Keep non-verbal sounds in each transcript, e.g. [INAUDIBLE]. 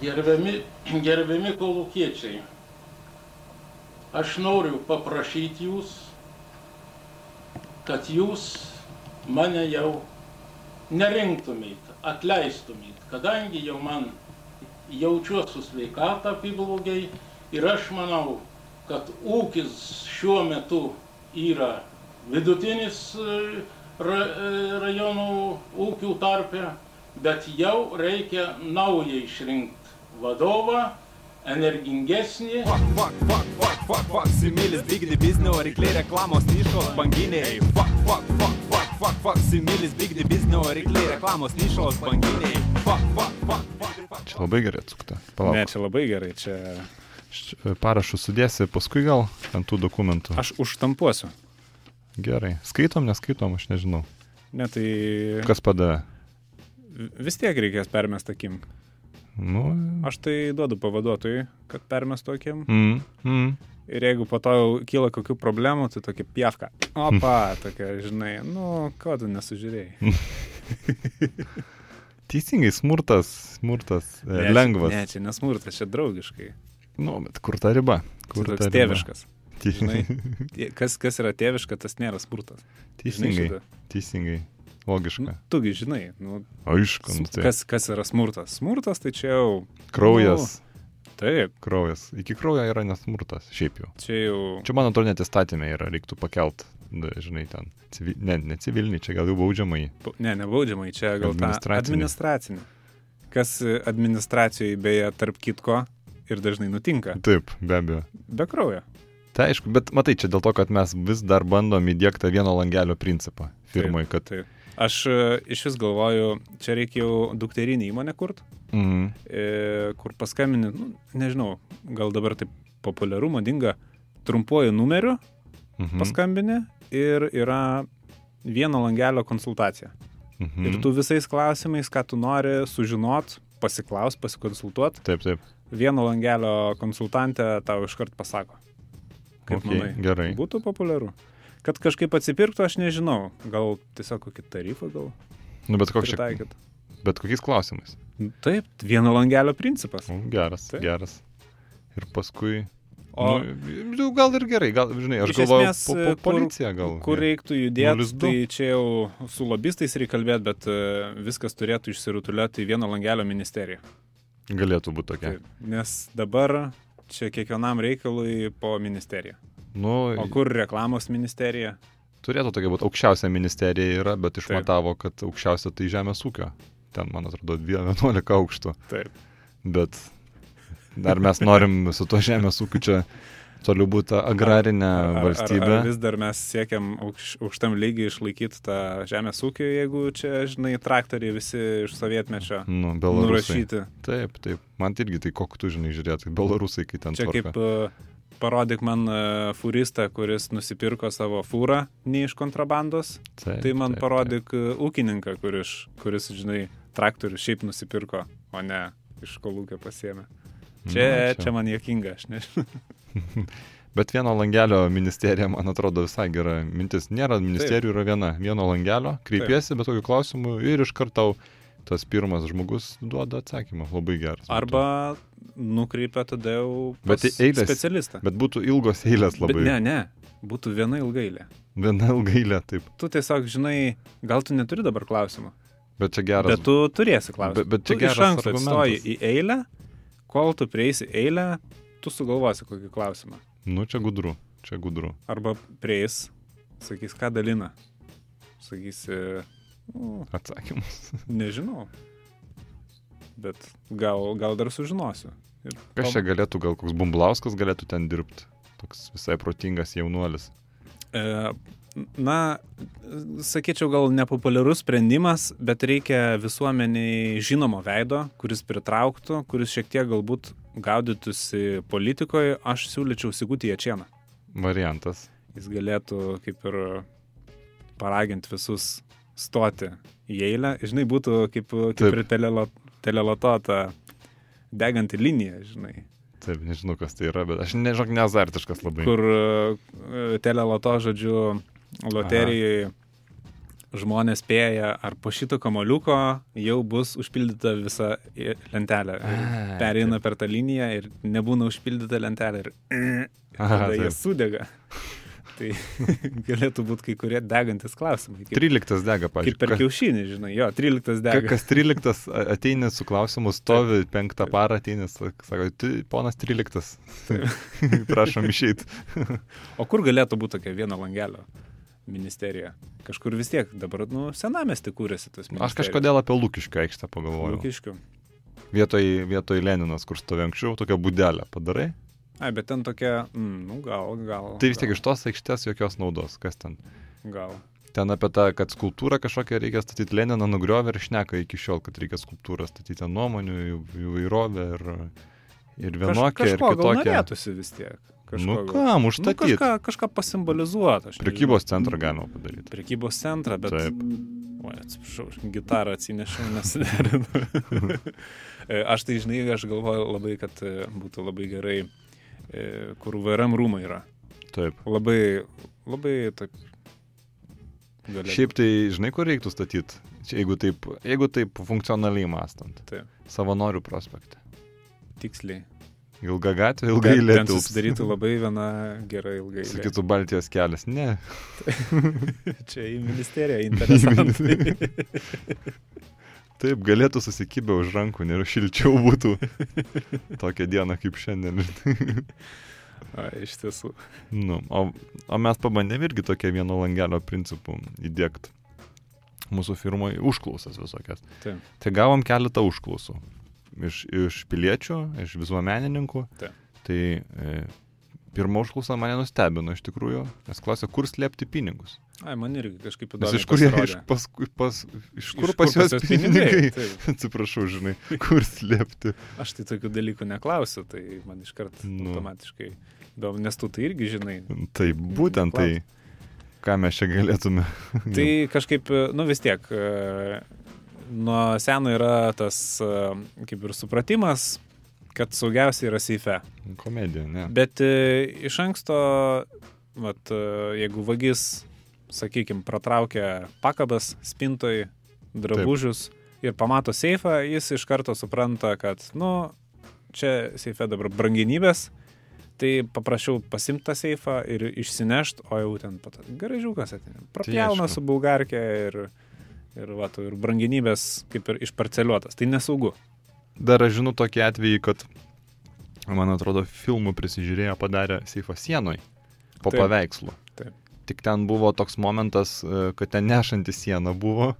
Gerbiami, [CLEARS THROAT] gerbiami kolūkiečiai, aš noriu paprašyti jūs, kad jūs mane jau nerinktumėt, atleistumėt, kadangi jau man jaučiuosi sveikatą apiblogiai ir aš manau, kad ūkis šiuo metu yra vidutinis e, ra, e, rajonų ūkių tarpe, bet jau reikia naują išrinkti vadovą, energingesnį. Fuck, fuck, fuck, fuck, fuck, fuck, similis bigdi biznio, rykliai reklamos nišos banginiai. Fuck, fuck, fuck, fuck, fuck, fuck, similis bigdi biznio, rykliai reklamos nišos banginiai. Fuck, fuck, fuck, fuck, fuck. Čia labai gerai atsukta. Ne, Palauk. čia labai gerai, čia Š- Parašus sudėsi paskui gal ant tų dokumentų. aš užtampuosiu. Gerai. Skaitom, neskaitom, aš nežinau. Ne, tai Kas padavė? vis tiek reikės permest akim. Nu. Aš tai duodu pavaduotojui, kad permestų akim. Mm, mm. Ir jeigu po to jau kyla kokių problemų, tai tokia pievka. Opa, tokia, žinai, nu, ko tu nesužiūrėjai. [LAUGHS] Teisingai, smurtas, smurtas, e, Ne, čia- lengvas. Ne, čia nesmurtas, čia draugiškai. Nu, bet kur ta riba? Kur ta toks riba? tėviškas. Žinai, [LAUGHS] kas, kas yra tėviška, tas nėra smurtas. Žinai Teisingai, šitą? teisingai. Nu, Logiška. tugi žinai, nu, Aišku, nu, tai. kas, kas yra smurtas. Smurtas tai čia jau... Kraujas, Taip, kraujas. Iki kraujo yra nesmurtas, šiaip jau. čia jau... Čia, man atrodo, net įstatymė yra, reiktų pakelt, žinai, ten. Civi... Ne, ne civilinį, čia gal jau baudžiamai. Bu- Ne, nebaudžiamai, čia gal Administracinį. administracinė. Kas administracijoje beje, tarp kitko, ir dažnai nutinka. Taip, be abejo. Be kraujo. Tai aišku, bet matai, čia dėl to, kad mes vis dar bandom įdėktą vieno langelio principą firmai, kad... Taip. Aš e, iš vis galvoju, čia reikėjo dukterinį įmonę kurt, Mhm. e, kur paskambini, nu, nežinau, gal dabar taip populiaru, madinga, trumpuoju numeriu Mhm. paskambini ir yra vieno langelio konsultacija. Mhm. Ir tu visais klausimais, ką tu nori sužinot, pasiklaus, pasikonsultuot, Taip, taip. vieno langelio konsultantė tau iškart pasako. Kaip Okei, manai? gerai. Būtų populiaru. Kad kažkaip atsipirktų, aš nežinau. Gal tiesiog kokį tarifą gal Nu, bet koks čia... Bet kokiais klausimais? Taip, vieno langelio principas. Nu, geras, Taip. geras. Ir paskui... O nu, gal ir gerai, gal, žinai, aš galvoju, esmės, po, po, kur- policija gal. kur reiktų judėti, 02. tai čia jau su lobistais reikia kalbėti, bet e, viskas turėtų išsirutuliuoti į vieno langelio ministeriją. Galėtų būti tokia. Taip, nes dabar čia kiekvienam reikalui po ministeriją. Nu, O kur reklamos ministerija? turėtų tokia būti. Aukščiausia ministerija yra, bet Taip. išmatavo, kad aukščiausia tai žemės ūkio. Ten, man atrodo, 11 aukštų. Taip. Bet dar mes norim su tuo žemės ūkiu čia toliau būti agrarinė Ar- ar- valstybė. Ar, ar vis dar mes siekiam aukš, aukštam lygiai išlaikyti tą žemės ūkį, jeigu čia, žinai, traktoriai visi iš sovietmečio Nu, belarusai. nurašyti. Taip, taip. Man tai irgi tai kokį tu žinai žiūrėti. Belarusai, kai ten Čia tvarka. kaip parodyk man e, fūristą, kuris nusipirko savo fūrą ne iš kontrabandos. Taip, Tai man taip, parodyk e, ūkininką, kuris, kuris, žinai, traktorių šiaip nusipirko, o ne iš kolūkio pasiemė. taip. Čia, Nu, čia man jokinga, aš nežinau. [LAUGHS] Bet vieno langelio ministerija, man atrodo, visai gera mintis. Nėra ministerijų, yra viena. Vieno langelio, kreipiesi, bet kokiu klausimu ir iš karto tau tas pirmas žmogus duoda atsakymą. Labai geras. Arba nukreipia tada jau Bet eilės- specialistą. Bet būtų ilgos eilės labai. Bet ne, ne, būtų viena ilgailė. Viena ilga eilė, taip. Tu tiesiog žinai, gal tu neturi dabar klausimų, Bet čia geras. bet tu turėsi klausimų. Bet- bet čia tu iš geras anksto argumentas. atsistoji į eilę, kol tu prieisi eilę, tu sugalvosi kokį klausimą. Nu, čia gudru. Čia gudru. Arba prieis, sakys, ką dalina. Sakysi, Atsakymus. [LAUGHS] nežinau. Bet gal, gal dar sužinosiu. Ir Kas čia galėtų, gal koks Bumblauskas galėtų ten dirbti? Toks visai protingas jaunuolis. E, na, sakyčiau, gal nepopuliarus sprendimas, bet reikia visuomeniai žinomo veido, kuris pritrauktų, kuris šiek tiek galbūt gaudytųsi politikoje. Aš siūlyčiau Sigutį Jačieną. Variantas. Jis galėtų kaip ir paraginti visus stoti į eilę. Žinai, būtų kaip, kaip Taip. ir telelo- teleloto ta deganti linija, žinai. Taip, nežinau, kas tai yra, bet aš nežinau, neazartiškas labai. kur e, teleloto, žodžiu, loterijoje žmonės spėja, ar po šito kamoliuko jau bus užpildyta visa lentelė. Ai, Pereina per tą liniją ir nebūna užpildyta lentelė ir [CLEARS THROAT] Aha, jie taip. sudega. Tai [LAUGHS] galėtų būti kai kurie degantis klausimai. Kaip, 13 dega, kaip per kiaušinį, žinai, jo, 13 Ka, dega. kas 13 a- ateini su klausimu, stovi penktą parą ateini, sak- sako, "Ti- ponas 13. [LAUGHS] Prašom išeiti. [LAUGHS] O kur galėtų būti tokia vieno langelio ministerija? Kažkur vis tiek dabar, nu, senamesti kūrėsi tas ministerijas. Aš kažkodėl apie Lūkiškio aikštę pagalvojau. Lūkiškių. Vietoj, vietoj Leninas, kur stovi anksčiau, tokią būdelę padarai. Ai, bet ten tokia, mm, nu, gal, gal. Tai vis tiek iš tos aikštės jokios naudos. Kas ten? Gal. Ten apie tą, kad skulptūrą kažkokią reikia statyti Leniną nugriovę ir šneka iki šiol, kad reikia skulptūrą statyti nuomonių, įrovę ir, ir vienokią, ir kažko gal kitokią. norėtųsi vis tiek. Kažko, Nu kam, Nu, užstatyti. kažką, kažką pasimbolizuoti. Prekybos centrą galima padaryti. Prekybos centrą, bet... Taip. Oi, atsiprašau, aš gitarą atsinešiau, nesiderinu. [LAUGHS] [LAUGHS] E, aš tai, žinai, aš galvoju labai, kad e, būtų labai gerai, kur VRM rūmai yra. Taip. Labai, labai taip. Galėtų. Šiaip tai, žinai, kur reiktų statyti, jeigu taip, jeigu taip funkcionaliai mąstant. Taip. Savanorių prospekte. Tiksliai. Ilga gatvė, ilgai Ten lėtų. susidarytų labai viena gera ilgai. eilė. Sakytų Baltijos kelias. Ne. [LAUGHS] Čia į ministeriją interesantai. [LAUGHS] Taip, galėtų susikibę už rankų, ir šilčiau būtų tokią dieną kaip šiandien. [LAUGHS] A, iš tiesų. nu, o, o mes pabandėm irgi tokia vieno langelio principų įdėkti mūsų firmoje užklausas visokias. Taip. Tai gavom keletą užklausų iš, iš piliečių, iš visuomenininkų. Taip. Tai e, pirma užklausa mane nustebino iš tikrųjų, nes klausė, kur slėpti pinigus. Ai, man irgi kažkaip įdomu. iš kur, iš, pas, pas, iš kur pas juos pinigai? Taip. [LAUGHS] Atsiprašau, žinai, [LAUGHS] kur slėpti. Aš tai tokių dalykų neklausiu, tai man iškart Nu. automatiškai įdomu, nes tu tai irgi žinai. Tai būtent tai, ką mes čia galėtume. [LAUGHS] Tai kažkaip, nu vis tiek, e, nuo seno yra tas e, kaip ir supratimas, kad saugiausia yra seife. Komedija, ne? Bet e, iš anksto, vat, jeigu vagis, sakykime, pratraukia pakabas spintoj, drabužius Taip. ir pamato seifą, jis iš karto supranta, kad, nu, čia seife dabar branginybės, tai paprašiau pasimti tą seifą ir išsinešti, o jau ten pat garažiukas atėjom. Prapjauna aišku. su bulgarkė ir, ir, va, ir branginybės kaip ir išparceliuotas. Tai nesaugu. Dar aš žinau tokį atvejį, kad, man atrodo, filmų prisižiūrėjo padarė seifą sienoj po Taip. paveikslu. Tik ten buvo toks momentas, e, kad ten nešanti siena buvo.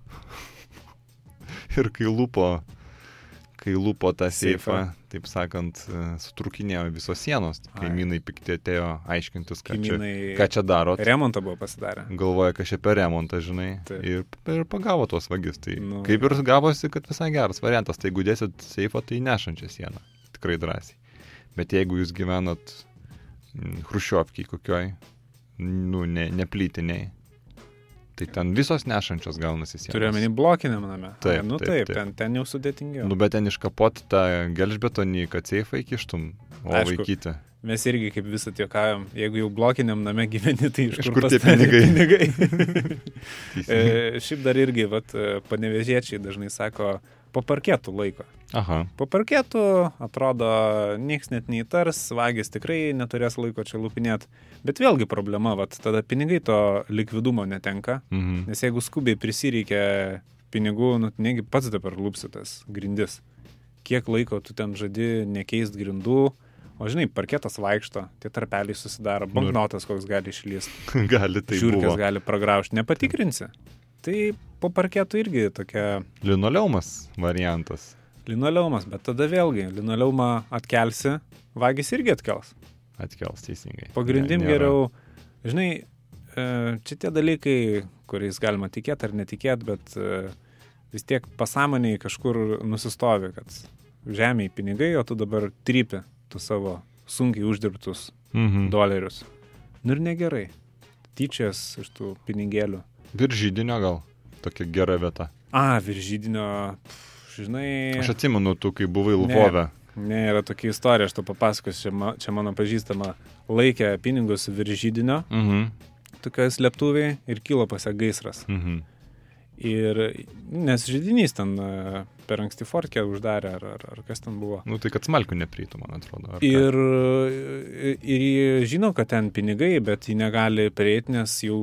[LAUGHS] Ir kai lupo, kai lupo tą seifą, taip sakant, e, sutrukinėjo visos sienos. Ai. Kaimynai pikti atėjo aiškintis, ką čia, Kaimynai ką čia darot. remontą buvo pasidarę. galvoja, kad čia per remontą, žinai. Taip. Ir, ir pagavo tuos vagis. Tai Nu. kaip ir gavosi, kad visai geras variantas. Tai jeigu dėsit seifą, tai nešančią sieną. Tikrai drąsiai. Bet jeigu jūs gyvenat mm, hrušiovkiai kokioj, nu, ne, neplytiniai, tai ten visos nešančios gaunasi sienos. Turiu omeny blokiniam name. Taip, Ai, nu taip, taip, taip. Ten, ten jau sudėtingiau. Nu, bet ten iškapot tą gelžbetonį, kad seifą įkištum, o Aišku. vaikyti. Mes irgi kaip visą tiekavom, jeigu jau blokiniam name gyveni, tai iš, Iš kur, kur tie pinigai? pinigai? [LAUGHS] E, šiaip dar irgi, vat, e, panevežiečiai dažnai sako, po parkėtų laiko. Aha. Po parkėtų, atrodo, nieks net neįtars, vagis tikrai neturės laiko čia lupinėti. Bet vėlgi problema, vat, tada pinigai to likvidumo netenka. Mhm. Nes jeigu skubiai prisireikia pinigų, nu, tai negi pats dabar lūpsitas grindis. Kiek laiko tu ten žadi nekeist grindų, o žinai, parketas vaikšto, tie tarpeliai susidaro, Nu banknotas koks gali išlysti, [LAUGHS] Gali tai žiūrkės buvo. gali pragraužti, nepatikrinsi. Tai po parketų irgi tokia Linoleumas variantas. Linoleumas, bet tada vėlgi linoleumą atkelsi, vagis irgi atkels. Atkels teisingai. Pagrindim Ne- nėra- geriau, žinai, e, čia tie dalykai, kuriais galima tikėti ar netikėti, bet e, vis tiek pasąmoniai kažkur nusistovi, kad žemėje pinigai, o tu dabar trypi tu savo sunkiai uždirbtus Mhm. dolerius. Nu ir negerai. Tyčias iš tų pinigėlių. Virš žydinio gal tokia gera vieta. A, viržydinio, žinai. Aš atsimenu, tu kai buvai Lvove. Ne, yra tokia istorija, aš to papasakosiu, čia, ma, čia mano pažįstama laikė pinigus virš žydinio, Mhm. tokiai slėptuviai ir kilo pas ją gaisras. Mhm. Ir, nes žydinys ten e, per anksti forkę uždarė, ar, ar, ar kas ten buvo. Nu tai kad smalkių neprytų, man atrodo. ar ką? Ir, ir jie žino, kad ten pinigai, bet jį negali prieiti, nes jau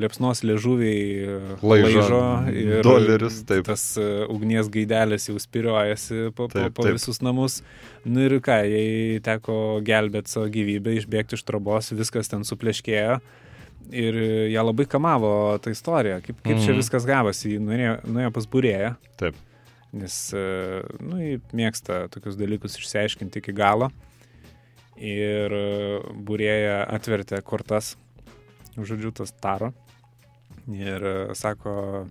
liepsnos liežuviai Laižo ir dolerius, taip. tas e, ugnies gaidelis jau spiriojasi po, po, Taip, po taip. visus namus. Nu ir ką, jai teko gelbėti savo gyvybę, išbėgti iš trobos, viskas ten supleškėjo. Ir ją labai kamavo ta istorija, kaip, kaip čia Mhm. viskas gavosi, ji nuėjo, nuėjo pas būrėją, Taip. nes, e, nu, jį mėgsta tokius dalykus išsiaiškinti iki galo. Ir e, būrėja atvertė kortas, žodžiu, tas taro. Ir e, sako,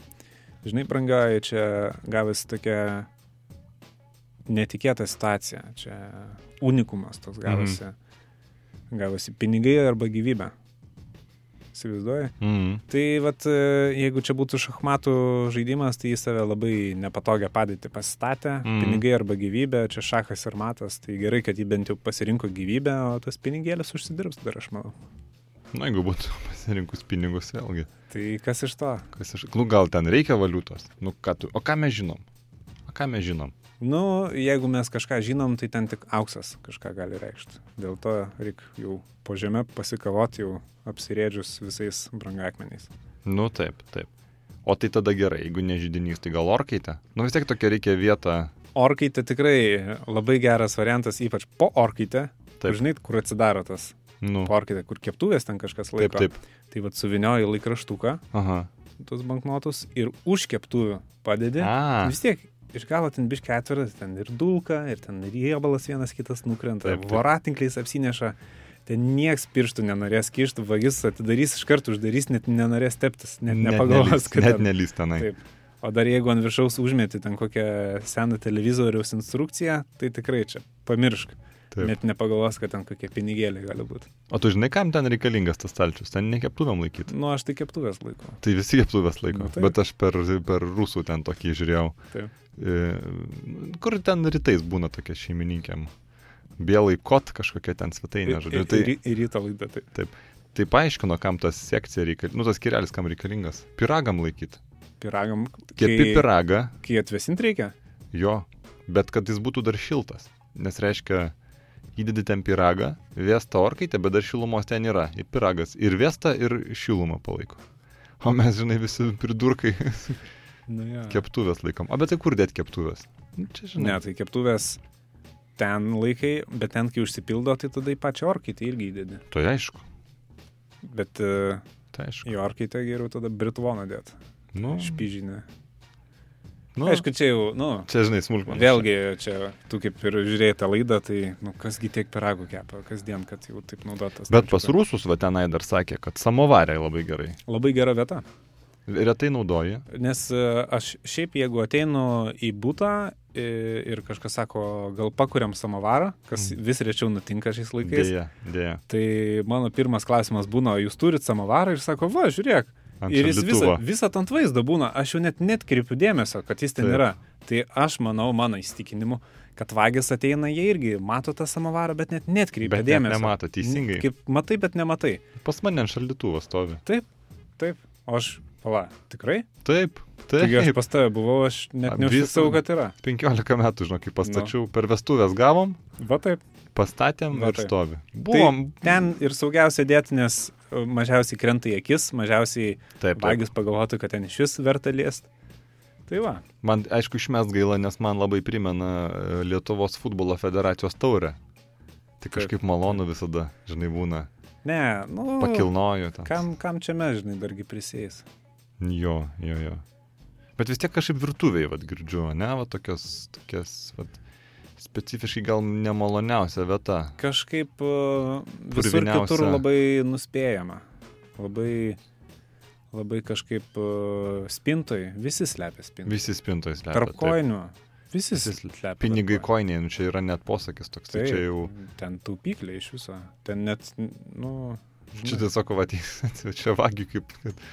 žinai, brangioji, čia gavosi tokia netikėta situacija, čia unikumas toks gavosi. Gavosi pinigai arba gyvybė. Įsivaizduoji? Mm. Tai vat, e, jeigu čia būtų šachmatų žaidimas, tai jis save labai nepatogią padėtį pasistatė. Mhm. Mm. Pinigai arba gyvybė, čia šachas ir matas, tai gerai, kad jį bent jau pasirinko gyvybę, o tas pinigėlis užsidirbs dar, aš manau. Na, jeigu būtų [LAUGHS] pasirinkus pinigus vėlgi. Tai kas iš to? Kas iš... Nu, gal ten reikia valiutos. Nu, ką tu... O ką mes žinom? Ką mes žinom? Nu, jeigu mes kažką žinom, tai ten tik auksas kažką gali reikšti. Dėl to reikia jau po žemę pasikavoti, jau apsirėdžius visais brangakmeniais. Nu, taip, taip. O tai tada gerai, jeigu ne žydinys, tai gal orkaitė? Nu, vis tiek tokia reikia vieta. Orkaitė tikrai labai geras variantas, ypač po orkaitė. Taip. Žinai, kur atsidaro tas Nu, porkaitė, kur keptuvės ten kažkas taip, laiko. taip. Tai vad suvinioji laikraštuką, Aha. tuos banknotus ir už keptuvių padedi. A, Vis tiek iš galo ten biški atviras, ten ir dulka, ir ten riebalas vienas kitas nukrenta, Taip, taip. voratinkliais apsineša. Ten nieks pirštų nenorės kišti, vagis atidarys iš karto uždarys, net nenorės teptis, net nepagalvos, nelįs- kad Net nelys tenai. Taip. O dar jeigu ant viršaus užmeti ten kokią seną televizoriaus instrukciją, tai tikrai čia pamiršk. Taip. Net nepagalvos, kad ten kokie pinigėliai gali būti. O tu žinai, kam ten reikalingas tas stalčius? Ten nekeptuvėm laikyti. Nu, aš tai keptuvės laikau. Tai visi keptuvės laiko. Nu, taip. Bet aš per, per rusų ten tokį žiūrėjau. Taip. E, Kur ten rytais būna tokia šeimininkėm. Bielai kot kažkokia ten svetainė, žodžiu. Tai, ir, ryto laida. Tai. tai paaiškino, kam tas sekcija reikalinga. Nu, tas kirelis kam reikalingas. Piragam laikyti. Piragam. Kepi piragą, Kai atvesint reikia. jo, bet kad jis būtų dar šiltas. Nes reiškia, įdedi ten piragą, vėsta orkaitė, bet dar šilumos ten yra. Ir piragas ir vėsta, ir šilumą palaiko. O mes, žinai, visi pridurkai [LAUGHS] Nu, ja. keptuvės laikom. O bet tai kur dėt keptuvės? Nu, Čia, žinai. Ne, tai keptuvės ten laikai, bet ten, kai užsipildo, tai tada į pačią orkaitę irgi įdedi. Tai aišku. Bet uh, Tai aišku. į orkaitę geriau tada britvoną dėt. Nu, Špižinę. Nu, Aišku, čia jau, nu, Čia, žinai, smulkmenos. Vėlgi, čia tu kaip ir žiūrėjai tą laidą, tai nu, kasgi tiek piragų kepa, kasdien, kad jau taip naudotas. Bet pas rusus va tenai dar sakė, kad samovariai labai gerai. Labai gera vieta. Retai naudoji. Nes e, aš šiaip, jeigu ateinu į būtą e, ir kažkas sako, gal pakuriam samovarą, kas vis rečiau nutinka šiais laikais, Dėja, dėja. tai mano pirmas klausimas būna, jūs turit samovarą ir sako, va, žiūrėk. Ant ir jis visą, visą ant vaizdo būna, aš jau net net kreipiu dėmesio, kad jis ten Taip. yra. Tai aš manau, mano įstikinimu, kad vagis ateina, jie irgi mato tą samovarą, bet net net kreipia Bet net dėmesio. nemato, teisingai. Kaip matai, bet nematai. Pas mane ant šaldytuvo stovi. Taip, taip. O aš, pala, tikrai? Taip, Taigi aš taip. pas tave buvau, aš net visą- kad yra. 15 metų, žinau, kai pastačiau, per vestuvės gavom, Va taip. pastatėm Va ir taip. stovi. Buvom. Buvom. Tai ten ir saugiausia dėti, nes e, mažiausiai krenta į akis, mažiausiai Taip, taip. vagis pagalvotų, kad ten iš vis verta liest. Tai va. Man, aišku, išmes gaila, nes man labai primena e, Lietuvos futbolo federacijos taurę. Tai kažkaip malonu visada, žinai, būna. Ne, nu. Pakilnoju. Ten. Kam, kam čia mes, žinai, dargi prisėjęs. Jo, jo, jo. Bet vis tiek kažkaip virtuvėje, vad, girdžiu, ne, va, tokias, tokias, vad, specifiškai gal nemaloniausia vieta. Kažkaip uh, visur kitur labai nuspėjama. Labai, labai kažkaip uh, spintoj, visi slepia spintoj. Visi spintojai slepia. Tarp taip. kojinių. Visi Visi slepia. Pinigai koiniai, nu, čia yra net posakis toks, tai čia jau, Ten taupyklė iš viso. Ten net, nu. čia žinai, tiesiog, va, [LAUGHS] čia vagių kaip, kad,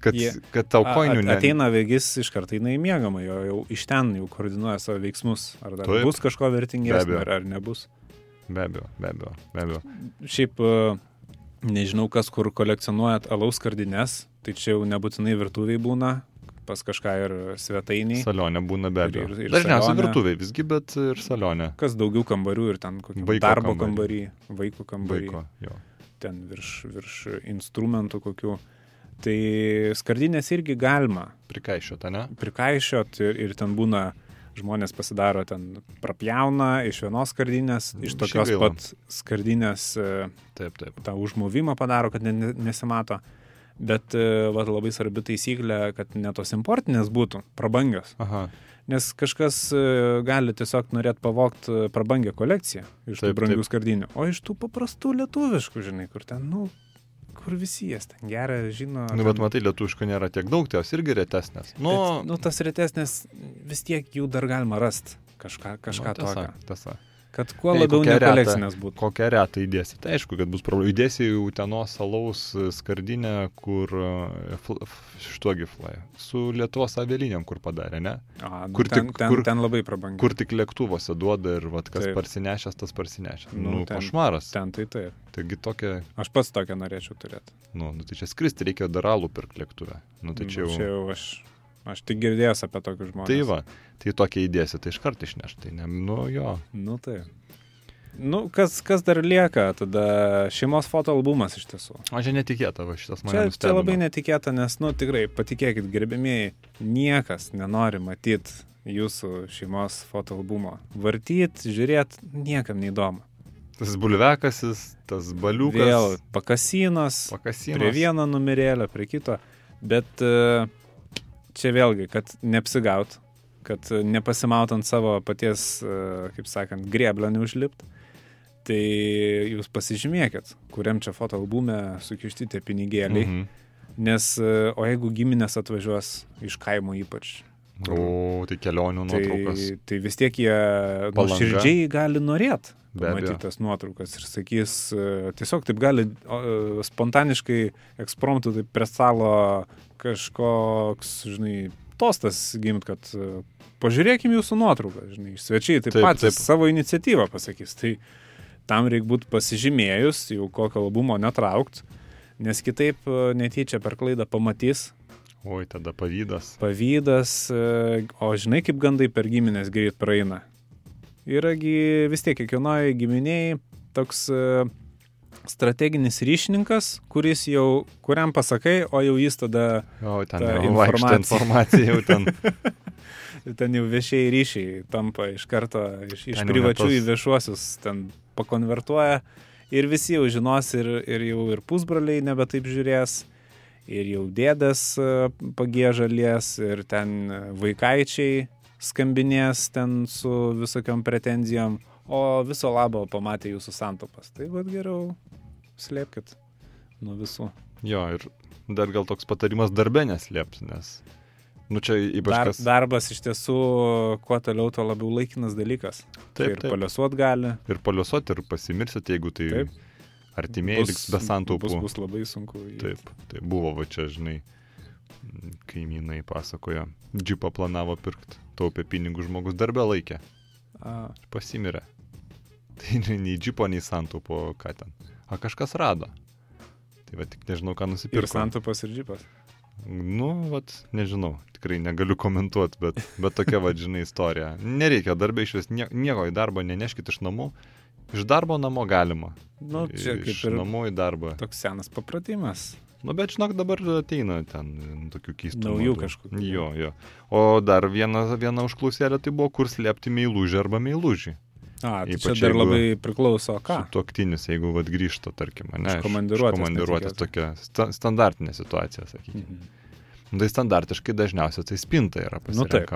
kad, Jie- kad tau a- koinių at- ne. Ateina vėgis iš karto į mėgamą, jo jau iš ten jau koordinuoja savo veiksmus. Ar dar Taip. bus kažko vertingesnio, ar, ar nebus. Be abejo, be abejo, be abejo. Šiaip e, nežinau, kas kur kolekcionuojat alaus skardines, tai čia jau nebūtinai virtuviai būna. pas kažką ir svetainiai. Salionė būna be abejo. Dažniausiai virtuviai visgi, bet ir salionė. Kas daugiau kambarių ir ten kokį Vaiko darbo kambarį. kambarį, vaiko kambarį, Vaiko. Jo. ten virš, virš instrumentų kokių. Tai skardinės irgi galima Prikaišiota, ne? prikaišiot ir, ir ten būna žmonės pasidaro ten prapjauna iš vienos skardinės, iš tokios pat skardinės e, Taip, taip. tą užmovimą padaro, kad ne, ne- nesimato. Bet e, va, labai svarbi taisyklė, kad ne tos importinės būtų prabangios. Aha. Nes kažkas e, gali tiesiog norėti pavogti prabangią kolekciją iš tų Taip, brangių taip. skardinių. O iš tų paprastų lietuviškų, žinai, kur ten, nu, kur visi jas ten geria, žino. Nu, ten- bet matai, lietuviškų nėra tiek daug, tai jos irgi retesnės. Nu, Bet, nu, tas retesnės vis tiek jų dar galima rasti. Kažką, kažką nu, tiesa, tokio. tiesa. Kad kuo Jei labiau nekolekcinės būtų. Kokią retą įdėsi? Tai aišku, kad bus problemų. Įdėsi į Utenos salaus skardinę, kur e, šituogi fly. Su Lietuvos avialinėm, kur padarė, ne? A, nu, kur ten, tik- ten, kur- ten labai prabangiai. Kur tik lėktuvuose duoda ir vat, kas Taip. parsinešęs, tas parsinešęs. Nu, Nu, nu ten- košmaras. Ten tai taip. Taigi tokia, Aš pats tokią norėčiau turėti. nu, nu, tai čia skristi reikia daralų pirkti lėktuvę. Nu, tai čia Nu, jau... čia jau aš, aš tik girdėjęs apie tokius žmonės. Tai va, tai tokia įdėsi, tai iš karto išneš. Tai ne, nu jo. Nu tai. Nu, kas, kas dar lieka, tada šeimos fotoalbumas iš tiesų. O čia netikėta, va šitas mane Čia, čia nustebino. labai netikėta, nes, nu tikrai, patikėkit, gerbėmiai, niekas nenori matyti jūsų šeimos fotoalbumo. Vartyt, žiūrėt, niekam neįdomu. Tas bulvekasis, tas baliukas. Vėl pakasinos, pakasinas. prie vieno numerėlio, prie kito. Bet e, čia vėlgi, kad neapsigaut, kad e, nepasimaut ant savo paties, e, kaip sakant, greblio neužlipt. Tai jūs pasižymėkit, kuriam čia fotoalbume sukišti tie pinigėliai. Mhm. Nes, e, o jeigu giminės atvažiuos iš kaimo ypač, O, tai kelionių nuotraukos. tai, tai vis tiek jie nuoširdžiai gali norėt Be abejo. pamatyti tas nuotraukas ir sakys, e, tiesiog taip gali e, spontaniškai ekspromptų taip prie stalo kažkoks, žinai, tostas gimt, kad e, pažiūrėkim jūsų nuotrauką, žinai, svečiai taip, Taip, patys taip. savo iniciatyvą pasakys. Tai tam reikia būti pasižymėjus, jau kokio albumo netraukt, nes kitaip netyčia per klaidą pamatys Oi, tada pavydas. pavydas, e, o žinai, kaip gandai per giminės greit praeina. Yragi vis tiek kiekvienoje giminėje toks e, strateginis ryšininkas, kuris jau, kuriam pasakai, o jau jis tada, O, ten Ta jau vaikšto informacija jau ten. [LAUGHS] ten jau viešiai ryšiai tampa iš karto iš, iš privačių ne į tos- viešuosius, ten pakonvertuoja ir visi jau žinos ir, ir jau ir pusbroliai nebe taip žiūrės. Ir jau dėdas e, pagėžalies, ir ten e, vaikaičiai skambinės ten su visokiam pretenzijom, o viso labo pamatė jūsų santopas. Tai vad geriau slėpkit nuo visų. Jo, ir dar gal toks patarimas darbe neslėps, nes. Nu čia ypač Dar, kas. darbas iš tiesų, kuo toliau, tuo labiau laikinas dalykas. Taip, ir taip. paliusuot gali. Ir paliuosot, ir pasimirsit, jeigu tai Taip. Artimieji liks be santaupų. Bus, bus labai sunku. įeit. Taip, tai buvo va čia, žinai, kaimynai pasakojo, džipą planavo pirkti, taupė pinigų žmogus darbę laikė, A, pasimirė. Tai nei- džipo, nei santaupo, ką ten. A kažkas rado. Tai va tik nežinau, ką ir nusipirko. santupas ir džipas. Nu, vat, nežinau, tikrai negaliu komentuoti, bet, bet tokia, va, žinai, istorija. Nereikia darbę iš vis, nie, nieko į darbą neneškit iš namų. Iš darbo namo galima. Nu, čia kaip iš ir namų į darbą. toks senas papratimas. Nu, bet žinok, dabar ateina ten nu, tokių keistų. Naujų kažkokių. Jo, jo. O dar viena, viena užklausėlė tai buvo, kur slėpti meilužį arba meilužį. A, tai Ypač čia dar jeigu labai priklauso ką. Tuoktinis, jeigu vad grįžta, tarkim, ne? Iš komandiruotės komandiruotės netikėtai. tokia sta standartinė situacija, sakykime. Mhm. Tai standartiškai dažniausiai tai spinta yra Nu taip.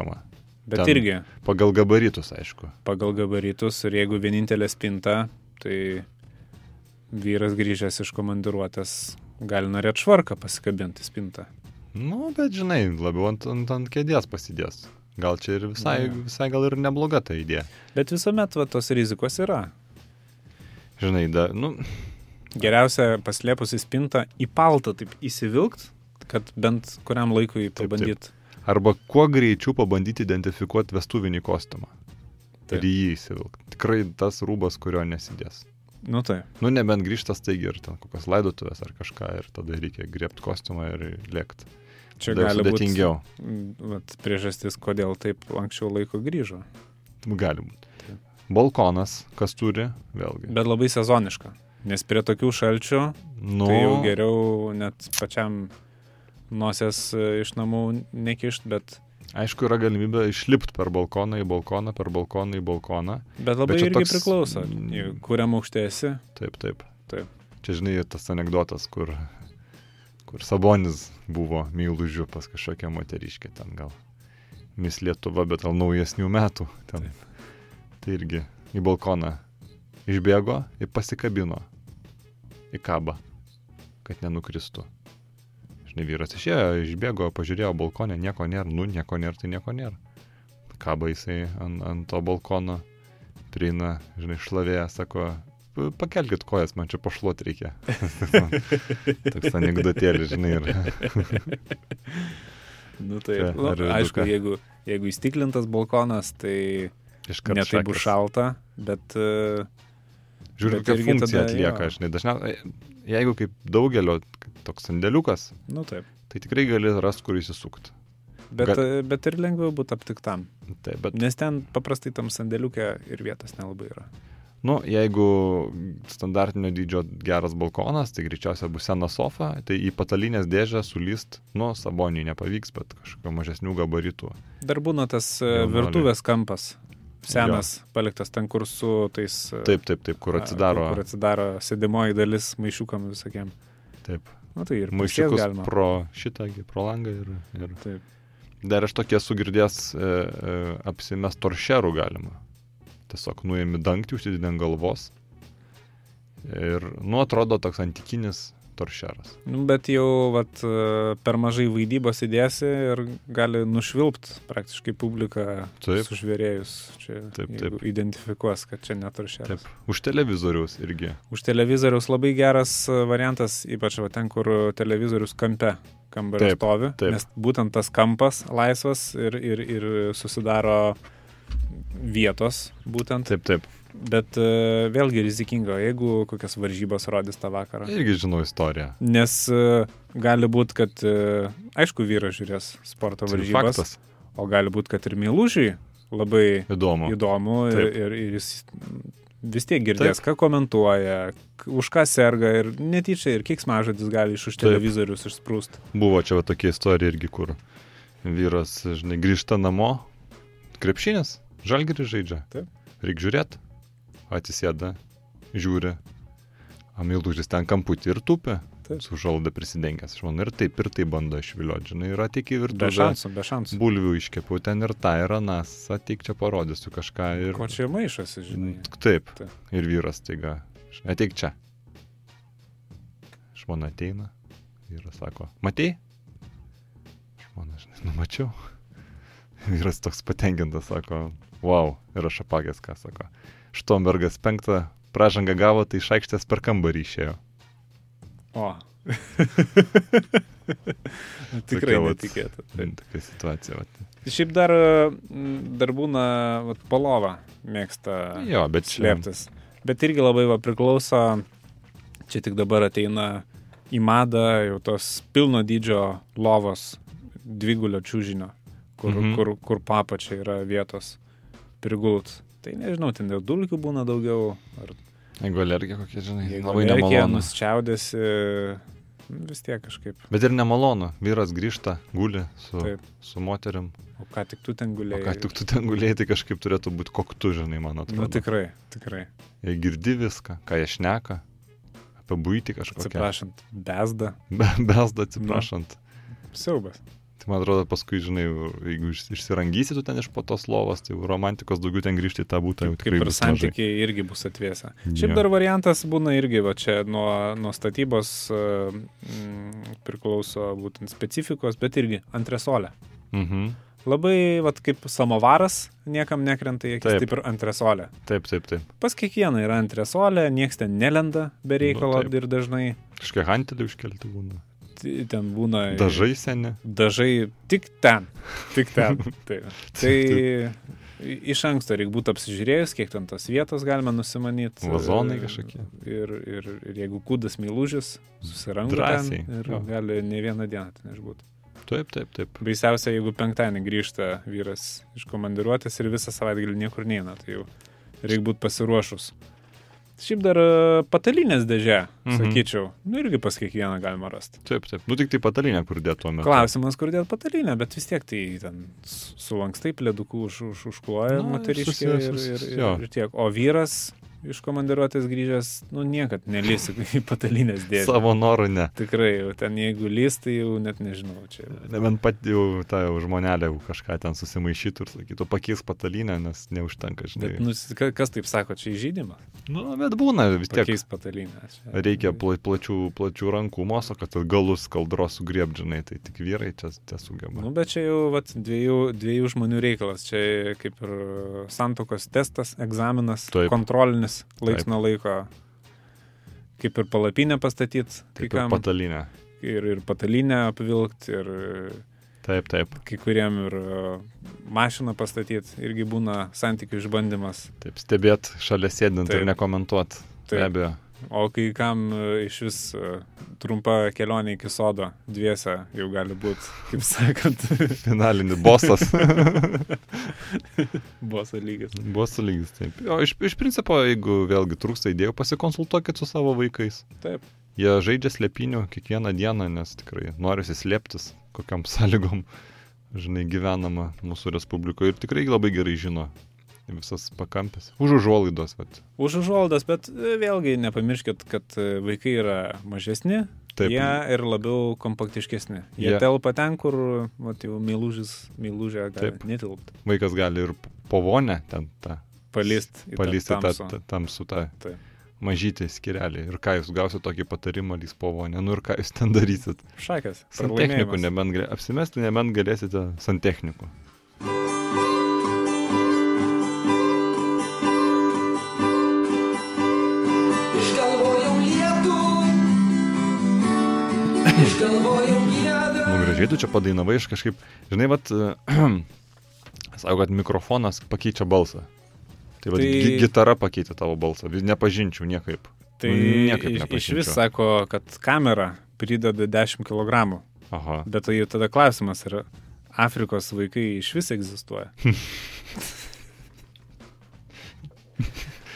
Bet Ten- irgi Pagal gabaritus, aišku. pagal gabaritus ir jeigu vienintelė spinta, tai vyras grįžęs iš komandiruotės gali norėti švarką pasikabinti spintą. Nu, bet žinai, labiau ant, ant, ant kėdės pasidės. Gal čia ir visai, Ne. visai gal ir nebloga ta idėja. Bet visuomet va, tos rizikos yra. Žinai, da, nu, Geriausia paslėpus į spintą į paltą taip įsivilkt, kad bent kuriam laikui taip. pabandyt. Arba kuo greičiau pabandyti identifikuoti vestuvinį kostiumą. Taip. Ir jį įsivilkti. Tikrai tas rūbas, kurio nesidės. Nu tai. Nu, nebent grįžtas taigi ir ten kokios laidotuvės ar kažką ir tada reikia griebti kostiumą ir lėkti. čia Dar gali būti sudėtingiau. vat, priežastis, kodėl taip anksčiau laiko grįžo. Gali būti. Balkonas, kas turi, vėlgi. Bet labai sezoniška. Nes prie tokių šalčių Nu, tai jau geriau net pačiam nosies e, iš namų nekišt, bet, aišku, yra galimybė išlipti per balkoną į balkoną, per balkoną į balkoną. bet labai Bet irgi toks- priklauso. Mm. Kuriam aukštėsi, Taip, taip. Taip. Čia, žinai, tas anegdotas, kur, kur Sabonis buvo mylužiu pas kažkokią moteriškę ten gal. Mis Lietuva, bet gal naujesnių metų. Ten. Tai irgi į balkoną išbėgo ir pasikabino į kabą, kad nenukristų. Žinai, vyras išėjo, išbėgo, pažiūrėjo balkonę, nieko nėra, nu nieko nėra, tai nieko nėra. Kaba jisai ant, ant to balkono, prieina, žinai, šlavėja, sako, "Pa- pakelkit kojas, man čia pašluot reikia. [LAUGHS] Toks anegdotėlis, žinai, ir [LAUGHS] nu, tai, Čia, nu, aišku, duka? jeigu, jeigu įstiklintas balkonas, tai iškart netai bus šalta, bet e, Žiūri, bet kokią funkciją tada atlieka, jo. žinai, dažniausiai, jeigu kaip daugelio toks sandėliukas, nu taip. tai tikrai gali rasti, kur įsisukti. Bet, Gal- bet ir lengviau būtų aptiktam. Taip, bet, Nes ten paprastai tam sandėliukė ir vietos nelabai yra. nu, jeigu standartinio dydžio geras balkonas, tai greičiausiai bus sena sofa, tai į patalinės dėžę sulyst, nu, saboniui nepavyks, bet kažkokio mažesnių gabaritų. Dar būna tas e, Jaunuoliai. virtuvės kampas. Senas, paliktas ten, kur su tais... e, Taip, taip, taip, kur a, atsidaro. Kur atsidaro sėdimoji dalis maišiukam visokiem. Taip. Na tai ir Maišiukus galima. pro šitą, gi, pro langą ir, ir Taip. Dar aš tokie sugirdės e, e, apsimest toršerų galima. Tiesiog nuėmi dangtį, užsidedi ant galvos. Ir, nu, atrodo toks antikinis toršeras. Nu, bet jau vat, per mažai vaidybos įdėsi ir gali nušvilpt praktiškai publiką Taip. sužvėrėjus. Čia Taip, taip. identifikuos, kad čia netaršėras. Taip. Už televizoriaus irgi. Už televizoriaus labai geras e, variantas, ypač va, ten, kur televizorius kampe kambario Taip, stovi. taip. Nes būtent tas kampas laisvas ir, ir, ir susidaro vietos būtent. Taip, taip. Bet e, vėlgi rizikinga, jeigu kokias varžybas rodys tą vakarą. Irgi žinau istoriją. Nes e, gali būti, kad, e, aišku, vyras žiūrės sporto Tai varžybas, faktas. o gali būti, kad ir mylužiai labai Įdomu. įdomu ir, Taip. ir, ir jis vis tiek girdės, ką komentuoja, už ką serga ir netyčia ir kiek smažadis gali iš už Taip. televizorius išsprūst. Buvo čia va tokia istorija irgi, kur vyras, žinai, grįžta namo, krepšinis, žalgiris žaidžia. Taip. Reikia žiūrėti. Atsisėda, žiūri. Amilužis ten kamputį ir tupia. Taip. Su žalda prisidengęs. Manau, ir taip, ir taip bando išvilioti, žinai, ir ateik į Be virtuvę. šansų, be šansų. Bulvių iškepiau ten ir tą, ir anas. Ateik čia parodysiu kažką. Ir... Ko čia maišasi, žinai. Taip. Taip. Ir vyras taiga. Ateik čia. Žmona ateina. Vyras sako, matei? Žmona, žinai, nu mačiau. Vyras toks patenkintas, sako, wow. Ir aš apagęs, ką sako. Štombergas penktą pražangą gavo, tai iš aikštės per kambarį išėjo. O. [LAUGHS] Tikrai netikėta. Tokia situacija. Vat. Šiaip dar, mm, dar būna vat, polova mėgsta Jo, bet čia- slėptis. Bet irgi labai va, priklauso, čia tik dabar ateina į madą jau tos pilno dydžio lovos dvigulio čiūžinio, kur, Mhm. mhm. kur, kur papačia yra vietos prigult. Tai nežinau, ten dėl dulkių būna daugiau, ar Jeigu alergija kokia, žinai, jeigu labai nemalonu. nusčiaudėsi, vis tiek kažkaip. Bet ir nemalonu. Vyras grįžta, guli su, Taip. su moterim. O ką tik tu ten O gulėjai? ką tik tu ten gulėjai, tai kažkaip turėtų būti koktu, žinai, man atrodo. Nu tikrai, tikrai. Jie girdi viską, ką jie šneka, apie būti kažkokią. Atsiprašant, bezda. Be, besda atsiprašant. Siaubas. Tai man atrodo, paskui, žinai, jeigu iš- išsirangysi tu ten iš po tos lovos, tai romantikos daugiau ten grįžti į tą būtą Kaip tikrai ir bus mažai. santykiai irgi bus atvėsę. Jo. Šiaip dar variantas būna irgi, va čia nuo, nuo statybos e, mm, priklauso būtent specifikos, bet irgi antresolė. Mhm. Labai, va kaip samovaras, niekam nekrenta į akis, Taip. taip ir antresolė. Taip, taip, taip. Pas kiekvieną yra antresolė, nieks ten nelenda be reikalo Nu, taip. ir dažnai Kažkiek hantelį užkelti būna. T- ten būna... Dažai seni. Dažai tik ten. Tik ten. [LAUGHS] Tai, tai iš anksto reikia būti apsižiūrėjus, kiek ten tos vietos galima nusimanyti. Vazonai kažkokie. Ir, ir, ir jeigu kūdas meilužis, susiranda Drąsiai, ir jo. gali ne vieną dieną ten išbūti. Taip, taip, taip. Baisiausia, jeigu penktadienį grįžta vyras iš komandiruotės ir visą savaitgalį niekur neina, tai jau reikia būti pasiruošus. Šiaip dar e, patalinės dėžė, Mhm. sakyčiau, nu irgi pas kiekvieną galima rasti. Taip, taip. Nu tik tai patalinę, kur dėtų metu. Klausimas, kur dėt patalinę, bet vis tiek tai ten su- sulankstai plėdukų už, už, užkloja moteriškė ir, ir, ir, ir tiek. O vyras iš komandiruotės grįžęs, nu niekad nelys [LAUGHS] į patalinės dėžę. Savo norų ne. Tikrai, jau ten jeigu lys, tai jau net nežinau. Čia. Nebent pat jau ta jau žmonelė jau kažką ten susimaišytų ir sakytų, pakeis patalinę, nes neužtenka, žinai. Bet, nu, ka- kas taip sako, čia įžydimas? Nu, bet būna vis tiek. Pakeis patalinę. Čia. Reikia pla, plačių, plačių rankų moso, kad galus kaldros sugriebdžinai, tai tik vyrai čia, čia sugeba. Nu, bet čia jau vat, dviejų, dviejų žmonių reikalas. Čia kaip ir santokos testas, egzaminas, Taip. kontrolinis laiks Taip. nuo laiko. Kaip ir palapinę pastatyti, kai Kaip ir kam. patalinė. Ir, ir patalinę apvilkti, ir Taip, taip, kai kuriem ir e, mašiną pastatyti. Irgi būna santykių išbandymas. taip. Stebėt šalia sėdint Taip. ir nekomentuot. Be Taip. abejo. O kai kam e, iš vis e, trumpa kelionė iki sodo dviese jau gali būti, kaip [LAUGHS] sakant, Finalinis bosas. [LAUGHS] boso lygis. Bosas lygis, taip. O iš, iš principo, jeigu vėlgi trūksta idėjų, pasikonsultuokit su savo vaikais. Taip. Jie žaidžia slėpinių kiekvieną dieną, nes tikrai norisi slėptis, kokiam [LAUGHS] sąlygom, žinai, gyvenama mūsų Respublikoje ir tikrai labai gerai žino visas pakampės. Už užuolaidos, bet. Už užuolaidas, bet vėlgi nepamirškit, kad e, vaikai yra mažesni, Taip. jie ir labiau kompaktiškesni. Jie Jie- telpa ten, kur, mat, jau meilužis, meilužė gali Taip. netilpti. Vaikas gali ir po vonę ten tą Palist į tą tamsų. tą- Taip. mažytį skirelį. Ir ką jūs gausite tokį patarimą, lys po vonę. Nu ir ką jūs ten darysit? Šakės. Santechnikų nebent apsimesti, nebent galėsite santechnikų. Nu, gražiai tu čia padainavai, aš kažkaip, žinai, vat, [CLEARS THROAT] sako, kad mikrofonas pakeičia balsą. Tai, vat, Tai- tai... gitara pakeitė tavo balsą, nepažinčiau niekaip. Tai Nu, niekaip iš, iš nepažinčiau. vis sako, kad kamera prideda 10 kg. Aha. Bet tai jau tada klausimas yra, Afrikos vaikai iš vis egzistuoja. [LAUGHS]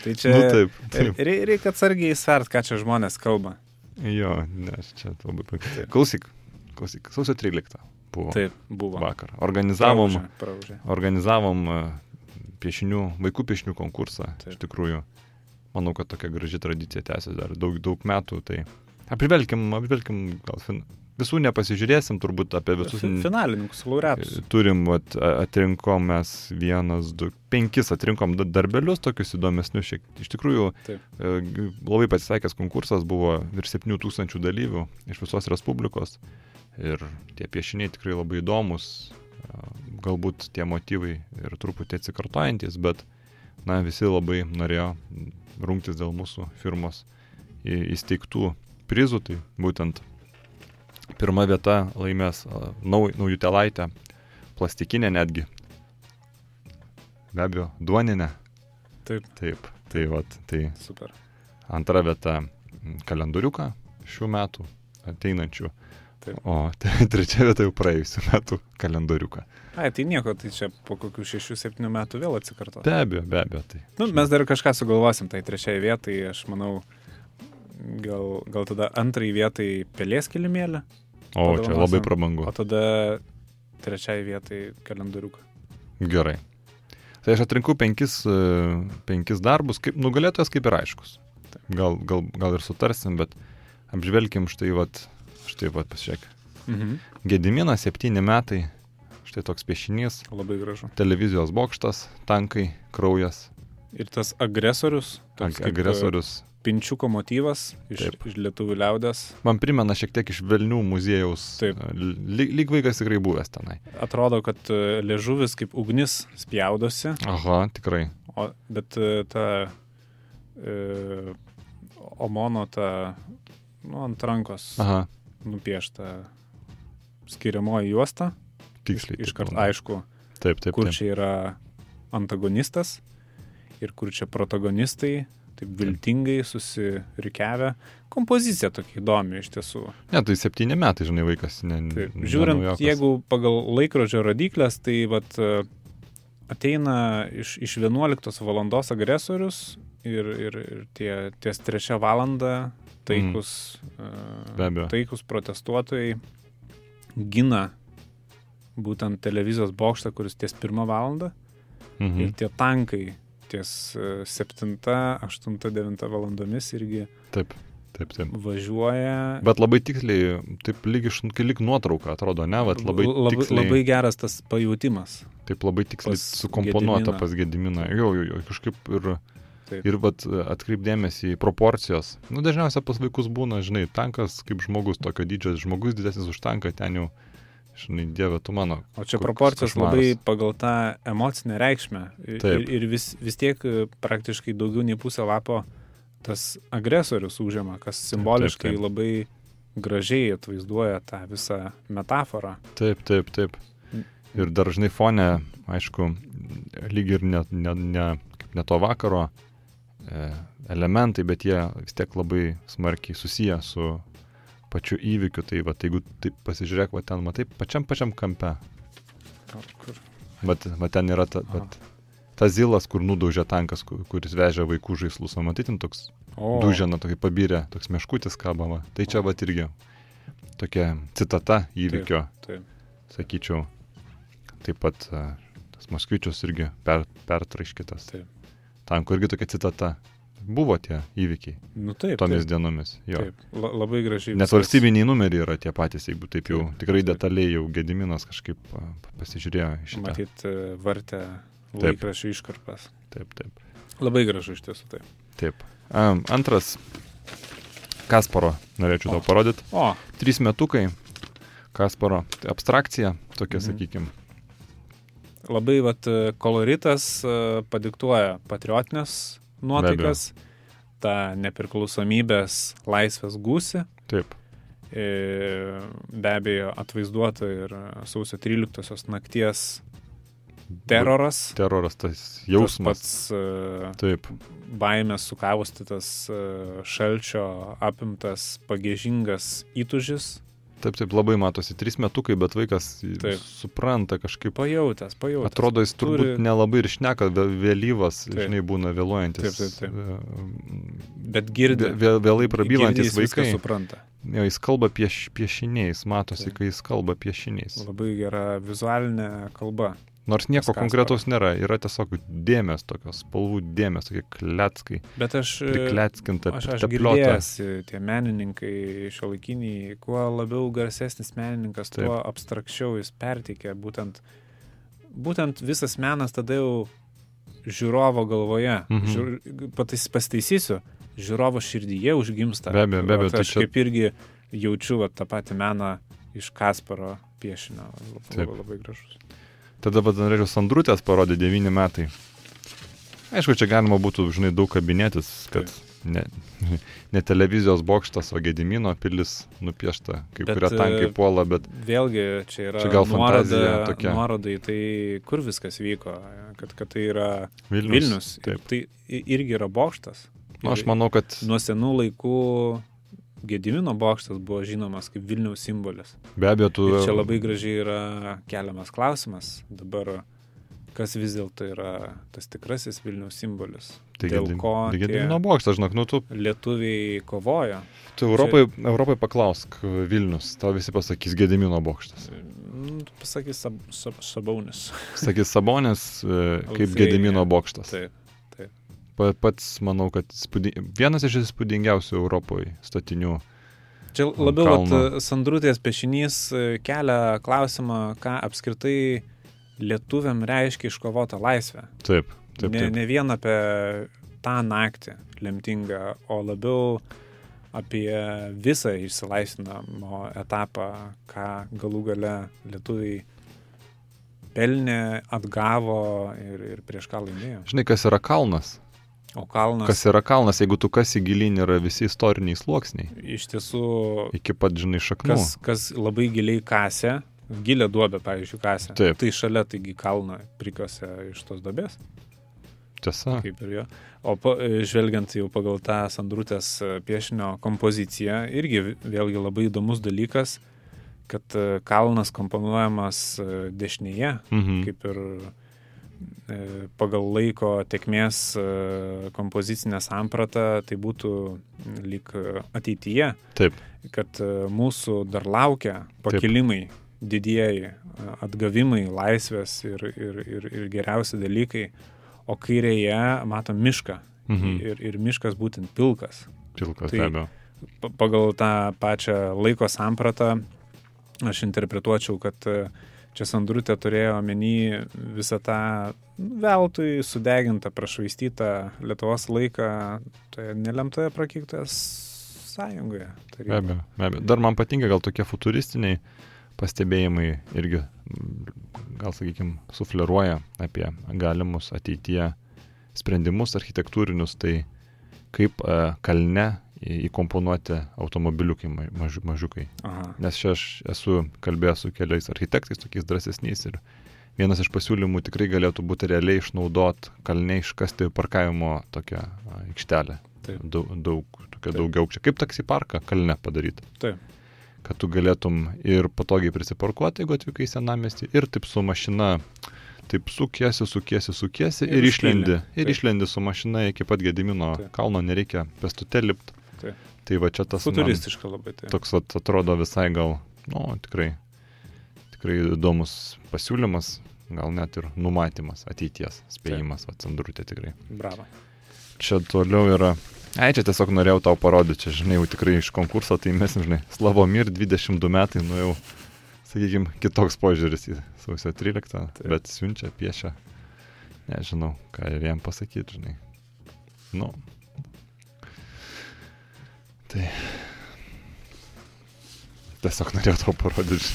tai čia Nu, taip, taip. re- reikia atsargiai svert, ką čia žmonės kalba. Jo, nes čia labai puiku. Klausyk, klausyk, sausio 13 buvo Taip, buvo. vakar. Organizavom, Praužė, praužė. organizavom e, piešinių, vaikų piešinių konkursą. Taip. Iš tikrųjų, manau, kad tokia graži tradicija tęsiasi dar daug, daug metų. Tai apžvelkim, apžvelkim, gal fin... visų nepasižiūrėsim, turbūt apie visus. Fi- Finalininkus, laureatus. Turim, vat, a- atrinkom mes vienas, du, penkis atrinkom da- darbelius, tokius įdomesnius. Šiek, iš tikrųjų, Taip. e, labai pasisekęs konkursas buvo virš 7000 dalyvių iš visos Respublikos. Ir tie piešiniai tikrai labai įdomus, e, galbūt tie motyvai ir truputį atsikartojantis, bet, na, visi labai norėjo rungtis dėl mūsų firmos įsteigtų prizų, tai būtent pirma vieta laimės nau, naujų telaitę, plastikinę netgi. Be abejo, duoninę. Taip, Taip, tai vat, tai super. antra vieta kalendoriuką šių metų ateinančių. Taip. O [LAUGHS] te- trečia vieta jau praėjusių metų kalendoriuką. Ai, tai nieko, tai čia po kokių 6-7 metų vėl atsikarto. Be abejo, be abejo. Tai. Nu, mes dar kažką sugalvosim tai trečiai vietai, aš manau, gal, gal tada antrai vietai pelės kilimėlį, O, čia labai prabangu. o tada trečiai vietai kalendoriuką. Gerai. Tai aš atrinkau penkis, e, penkis darbus, kaip nugalėtojas kaip ir aiškus. Gal, gal, gal ir sutarsim, bet apžvelkim štai, vat, štai, vat, pasižiūrėk. Mhm. Gediminas, septyni metai, štai toks piešinys, Labai gražu. televizijos bokštas, tankai, kraujas, Ir tas agresorius, toks ag kaip, agresorius. Pinčiuko motyvas iš, Taip. iš lietuvių liaudės. Man primena šiek tiek iš Velnių muziejaus. Taip. Lyg, lyg vaikas tikrai buvęs tenai. Atrodo, kad e, liežuvis kaip ugnis spjaudosi, Aha, tikrai. o, bet e, ta e, omono ta nu, ant rankos Aha, nupiešta skiriamoji juosta. tiksliai. Iškart taip, aišku, Taip, taip. kur taip. čia yra antagonistas ir kur čia protagonistai. Taip viltingai susirikiavę. Kompozicija tokia įdomi iš tiesų. Ne, tai septyni metai, žinai, vaikas. Ne, Taip, ne žiūrint, naujokas. jeigu pagal laikrodžio rodiklės, tai vat, e, ateina iš, iš 11 valandos agresorius ir, ir, ir tie, ties 3 valanda taikus, abejo. taikus protestuotojai gina būtent televizijos bokštą, kuris ties 1 valandą Mhm. ir tie tankai ties e, 7, 8, 9 valandomis irgi Taip, taip, taip. važiuoja. Bet labai tiksliai, taip lyg, iš, lyg nuotrauka atrodo, ne, bet labai, labai, tiksliai, labai geras tas pajūtimas. taip labai tiksliai pas sukomponuota Gediminą. pas Gediminą. Jo, jo, jo, kažkaip ir, Taip. ir vat, atkreipdėmėsi į proporcijos. Nu, dažniausiai pas vaikus būna, žinai, tankas kaip žmogus, tokio dydžio žmogus didesnis už tanką, ten jau, žinai, dieve tu mano. O čia proporcijos labai pagal tą emocinę reikšmę. Ir, Taip. ir vis, vis tiek e, praktiškai daugiau nei pusę lapo tas agresorius užima, kas simboliškai taip. labai gražiai atvaizduoja tą visą metaforą. Taip, taip, taip. Ir dažnai fone, aišku, lyg ir ne, ne, ne, kaip ne to vakaro e, elementai, bet jie vis tiek labai smarkiai susiję su pačiu įvykiu. Tai va, jeigu taip pasižiūrėk, va ten matai, pačiam pačiam kampe. Kur? Bet va ten yra ta, vat, tas zilas, kur nudaužė tankas, ku- kuris vežė vaikų žaislus. O matai, ten toks O, dužena, tokį pabirė, toks meškutis kabama. Tai čia va irgi tokia citata įvykio Taip. sakyčiau, taip pat a, tas Moskvičius irgi per, pertraiškitas. Taip. Tanko irgi tokia citata. Buvo tie įvykiai Nu taip. tomis taip, dienomis. Jo. taip. La, labai gražiai. Viskas- valstybiniai numeriai yra tie patys, jeigu taip jau Taip, tikrai taip. detaliai jau Gediminas kažkaip pasižiūrėjo į šitą. Matyt, e, vartę laikraščių iškarpas. Taip, taip. Labai gražu iš tiesų taip. taip. A, antras. Kasparo norėčiau tau O. parodyti. O, Trys metukai. Kasparo tai abstrakcija, tokia, Mhm. sakykime. labai vat, e, koloritas e, padiktuoja patriotinės nuotaikas, tą nepriklausomybės laisvės gūsi. Taip. E, Be abejo, atvaizduota ir sausio 13 nakties teroras. Teroras, tas Tas jausmas. pats e, Taip. baimės sukaustytas e, šalčio apimtas pagėžingas įtužis. Taip, taip, labai matosi. Trys metukai, bet vaikas Taip. supranta kažkaip. Pajautęs, pajautęs. Atrodo, jis turbūt Turi- nelabai ir šneka, vė- vėlyvas, Taip. žinai, būna vėluojantis. Taip, taip, taip. Bet girdi. vė- vė- Vėlai prabylantis vaikai. supranta. Jo, jis kalba pieš, piešiniais, matosi, Taip. kai jis kalba piešiniais. Labai gera vizualinė kalba. Nors nieko Kasparo. konkretaus nėra, yra tiesiog dėmės, tokios spalvų dėmės, tokie kleckai, Bet aš, e, prikleckinta, aš, aš girdėjęs, tie menininkai šio laikiniai, kuo labiau garsesnis menininkas, Taip. tuo abstrakčiau jis perteikia. Būtent, būtent visas menas tada jau žiūrovo galvoje. Mhm. Žiūr, patais, pastaisysiu, žiūrovo širdyje užgimsta. Be abejo, be abejo, tai Aš čia- kaip irgi jaučiu vat, tą patį meną iš Kasparo piešinio. Taip. Labai, labai gražus. Tada bet norėčiau Sandrutės parodyti 9 metai. Aišku, čia galima būtų, žinai, daug kabinėtis, kad ne, [LAUGHS] ne televizijos bokštas, o Gedimino pilis nupiešta, kai Bet, kurie tankai e, puola, bet Vėlgi čia yra Čia gal fantazija nuoroda, tokia. nuoroda į tai, kur viskas vyko, kad, kad tai yra Vilnius. Vilnius. Taip. Tai i- irgi yra bokštas. Nu, aš Ir manau, kad Nuo senų laikų Gedimino bokštas buvo žinomas kaip Vilniaus simbolis. be abejo, tu... Ir čia labai gražiai yra keliamas klausimas dabar, kas vis dėlto yra tas tikrasis Vilniaus simbolis. Tai dėl Gedim- ko tai Gedimino bokštas, žinok, nu tu, Lietuviai kovojo. tu Europai, Europai paklausk Vilnius, tau visi pasakys Gedimino bokštas. Nu, Pasakys sab, sab, Sabaunis. Sakys Sabonės e, kaip. Gedimino bokštas. Taip. Pa- Pats, manau, kad įspūdi... vienas iš įspūdingiausių Europoje statinių. Čia labiau vat. Sandrutės piešinys e, kelia klausimą, ką apskritai lietuviam reiškia iškovota laisvė. Taip, taip, ne, taip. ne vien apie tą naktį lemtingą, o labiau apie visą išsilaisvinamo etapą, ką galų gale lietuviai pelnė, atgavo ir, ir prieš ką laimėjo. Žinai, kas yra kalnas? O kalnas Kas yra kalnas, jeigu tu kasi gilin, yra visi istoriniai sluoksniai. iš tiesų Iki pat, žinai, šaknų. kas, kas labai giliai kasė, gilę duobę, pavyzdžiui, kasė. Taip. Tai šalia taigi kalną prikasė iš tos duobės. Tiesa. kaip ir jo. O pa, žvelgiant jau pagal tą Sandrutės e, piešinio kompoziciją, irgi vėlgi labai įdomus dalykas, kad e, kalnas komponuojamas e, dešinėje, Mhm. kaip ir pagal laiko tekmės e, kompozicinę sampratą, tai būtų lyg e, ateityje, Taip. kad e, mūsų dar laukia pakilimai, didieji, e, atgavimai, laisvės ir, ir, ir, ir geriausi dalykai, o kairėje matom mišką. Mhm. Ir, ir miškas būtent pilkas. Pilkas Tai- be abejo. Pa- Pagal tą pačią laiko sampratą aš interpretuočiau, kad e, čia Sandrutė turėjo omeny visą tą veltui sudegintą, prašvaistytą Lietuvos laiką toje nelemtoje prakyktoje sąjungoje. Be abejo, be abejo. Dar man patinka gal tokie futuristiniai pastebėjimai irgi, mm, gal sakykime, sufleruoja apie galimus ateityje sprendimus architektūrinius, tai kaip e, kalne įkomponuoti automobiliukai ma- maži, mažiukai. Aha. Nes čia aš esu kalbėjęs su keliais architektais, tokiais drąsesniais ir vienas iš pasiūlymų tikrai galėtų būti realiai išnaudot kalne iškasti parkavimo tokią aikštelę. Taip. Daug, daug tokia daugiau aukščia. Kaip taksi parką kalne padaryti. Taip. Kad tu galėtum ir patogiai prisiparkuoti, jeigu atvykai į senamestį, ir taip su mašina, taip sukiesi, sukiesi, sukiesi Ir ir, išlendi. Ir išlendi su mašina iki pat Gedimino Taip. kalno, nereikia pestute lipti. Taip. Tai va čia tas Futuristiška labai tai. toks vat, atrodo visai gal, nu, tikrai, tikrai įdomus pasiūlymas, gal net ir numatymas ateities, spėjimas, va, Sandrutė tikrai. Bravo. Čia toliau yra, ai, čia tiesiog norėjau tau parodyti, čia, žinai, jau tikrai iš konkurso, tai mes, žinai, Slavomir 22 metai, nu jau, sakykime, kitoks požiūris į sausio 13, Taip. bet siunčia, piešia, nežinau, ką ir jam pasakyti, žinai. Nu. Tai. Tiesiog norėjau tau parodyti.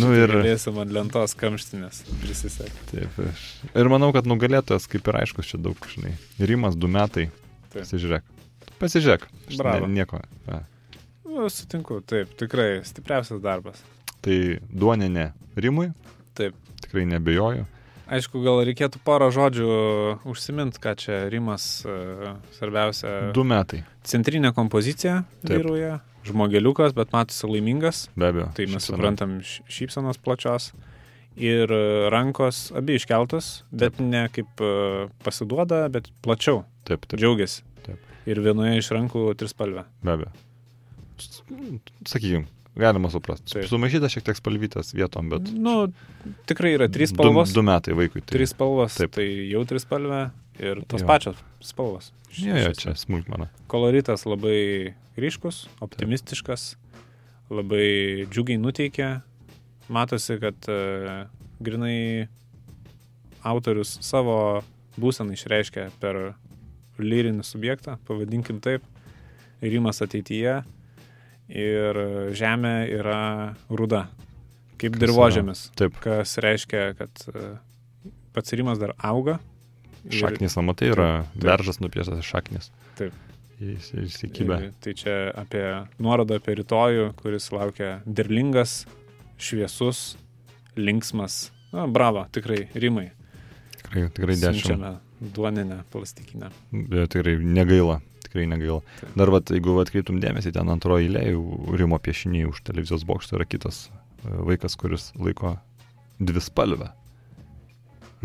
nu ir. Galėsim ant lentos kamštinės prisisekti. Taip, aš. Ir manau, kad nugalėtojas, kaip ir aiškus, čia daug, žinai. Rimas du metai. Taip. Pasižiūrėk. Pasižiūrėk. Bravo. Ne, nieko. A. Nu, sutinku, taip, tikrai stipriausias darbas. Tai duoninė Rimui. Taip. Tikrai nebejoju. Aišku, gal reikėtų porą žodžių užsimint, ką čia Rimas e, svarbiausia. Du metai. Centrinė kompozicija Taip. vyrauja, žmogeliukas, bet matosi laimingas, Be abejo. tai mes šypsena. suprantam šypsenos plačios. Ir e, rankos abi iškeltos, bet ne kaip e, pasiduoda, bet plačiau, Taip, taip. džiaugiasi. Taip. Ir vienoje iš rankų trispalvė. Be abejo. Sakykime, galima suprasti. Taip. Sumaišyta šiek tiek spalvytas vietom, bet. Nu, tikrai yra trys du, spalvos. du metai vaikui. Tai... Trys spalvos, Taip. tai jau trispalvė ir tos Jo. pačios spalvos. Jo, jo, čia smulkmena. Koloritas labai ryškus, optimistiškas, labai džiugiai nuteikia. Matosi, kad uh, grinai autorius savo būseną išreiškia per lyrinį subjektą, pavadinkim taip, Rimas ateityje ir žemė yra ruda, kaip dirbožėmis, Taip. kas reiškia, kad e, pats Rimas dar auga. ir- Šaknis, matai, yra Taip. beržas nupieštas šaknis. Taip. Jis įsikibė. Tai čia apie nuorodą apie rytojų, kuris laukia derlingas, šviesus, linksmas. Na, bravo, tikrai, rimai. Tikrai, tikrai dešimt. Siunčiame duoninę plastikinę. Bet tikrai negaila. Tikrai negaila. Taip. Dar, vat, jeigu atkreiptum dėmesį, ten antroji eilė, Rimo piešiniai už televizijos bokšto yra kitas e, vaikas, kuris laiko dvi spalvę.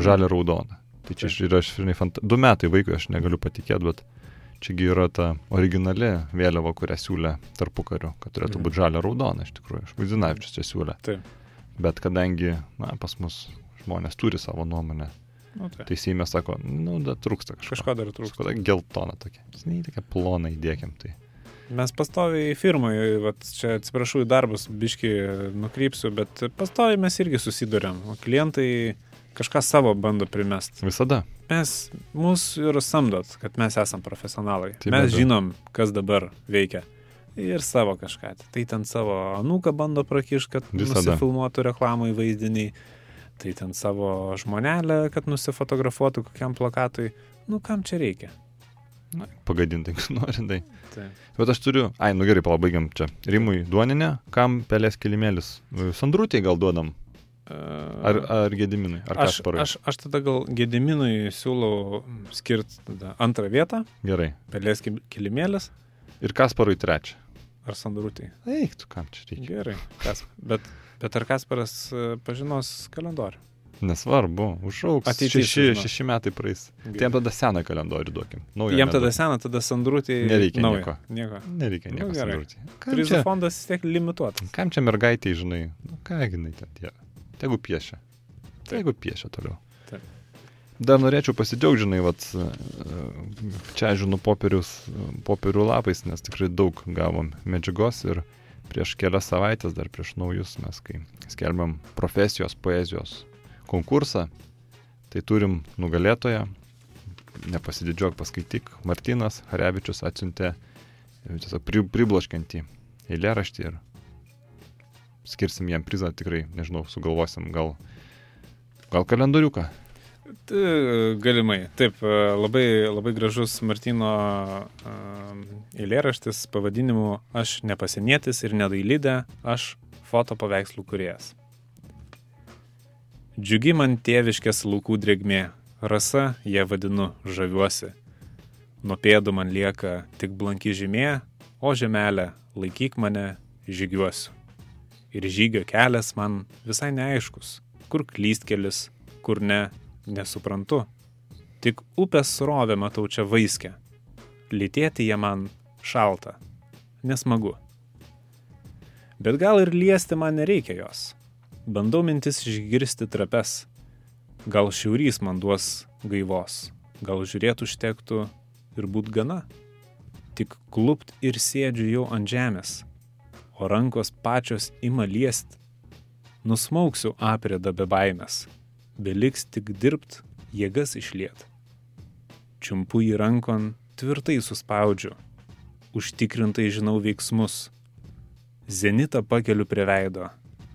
Žalia raudona. Tai čia Taip. yra, žinai, fant... du metai vaikui, aš negaliu patikėti, bet čiagi yra ta originali vėliava, kurią siūlė tarpu kariu, kad turėtų būti žalia raudona, iš tikrųjų. Aš Vaizdinavičius čia siūlė. Taip. Bet kadangi, na, pas mus žmonės turi savo nuomonę, Nu, tai. tai Seime sako, nu, da trūksta kažko. Kažko dar trūksta. Kažkokia geltona tokia. Žinai, tokia plona įdėkiam. Tai. Mes pastoviai firmoje, vat, čia atsiprašau į darbus, biški nukrypsiu, bet pastoviai mes irgi susidurėm. O klientai kažką savo bando primest. Visada. Mes, mūsų ir samdot, kad mes esam profesionalai. Tai mes abejo. žinom, kas dabar veikia. Ir savo kažką. Tai ten savo anūką bando prakišti, kad nusifilmuotų reklamai vaizdiniai. Tai ten savo žmonelę, kad nusifotografuotų kokiam plakatui. Nu, kam čia reikia? Na, pagadintai, jeigu [LAUGHS] nori. Tai. Tai. Bet aš turiu, ai, nu gerai, palabaigiam čia. Rimui duoninė, kam pelės kilimėlis? Sandrūtėj gal duodam. Ar, ar Gediminui, ar aš, Kasparui? aš, aš tada gal Gediminui siūlau skirti antrą vietą, Gerai. pelės ki- kilimėlis Ir Kasparui trečią. Ar sandrutį. Eik, tu kam čia reikia? Gerai. Kas, bet, bet ar Kasparas e, pažinos kalendorių? Nesvarbu, užauks. Ateity Šeši, sužinos. šeši metai praeis. Tai jam tada seną kalendorių duokim. Naują Jam tada seną, tada sandrutį. Nereikia naują. nieko. Nieko. Nereikia Nu, nieko. Kam Prizų čia, fondas vis tiek limituotas. kam čia mergaitė, žinai? Nu, ką jinai ten tie. Tegu piešia. Tegu piešia toliau. Dar norėčiau pasidžiaugti, žinai, vat, čia žinau popierius, popierių lapais, nes tikrai daug gavom medžiagos ir prieš kelias savaitės, dar prieš naujus mes, kai skelbiam profesijos poezijos konkursą, tai turim nugalėtoją, nepasididžiuok paskaityk, Martinas Harevičius atsiuntė tiesiog pri, pribloškiantį eilėraštį ir skirsim jam prizą, tikrai, nežinau, sugalvosim gal, gal kalendoriuką. Galimai. Taip, e, labai, labai gražus Martino e, eilėraštis pavadinimu Aš nepasienietis ir nedailydė, aš foto paveikslų kuriejas. Džiugi man tėviškės laukų drėgmė, rasa ją vadinu žaviuosi. Nuo pėdų man lieka tik blanki žymė, o žemelė laikyk mane žygiuosiu. Ir žygio kelias man visai neaiškus, kur klystkelis, kur ne, nesuprantu. Tik upės srovę matau čia vaiskę. Lytėti jie man šalta, nesmagu. Bet gal ir liesti man nereikia jos. Bandau mintis išgirsti trapes. Gal šiaurys man duos gaivos, gal žiūrėtų užtektų ir būt gana. Tik klupt ir sėdžiu jau ant žemės, o rankos pačios ima liest. Nusmauksiu aprėdą be baimės, beliks tik dirbt, jėgas išliet. Čiumpu į rankon, tvirtai suspaudžiu, užtikrintai žinau veiksmus. Zenitą pakeliu prie veido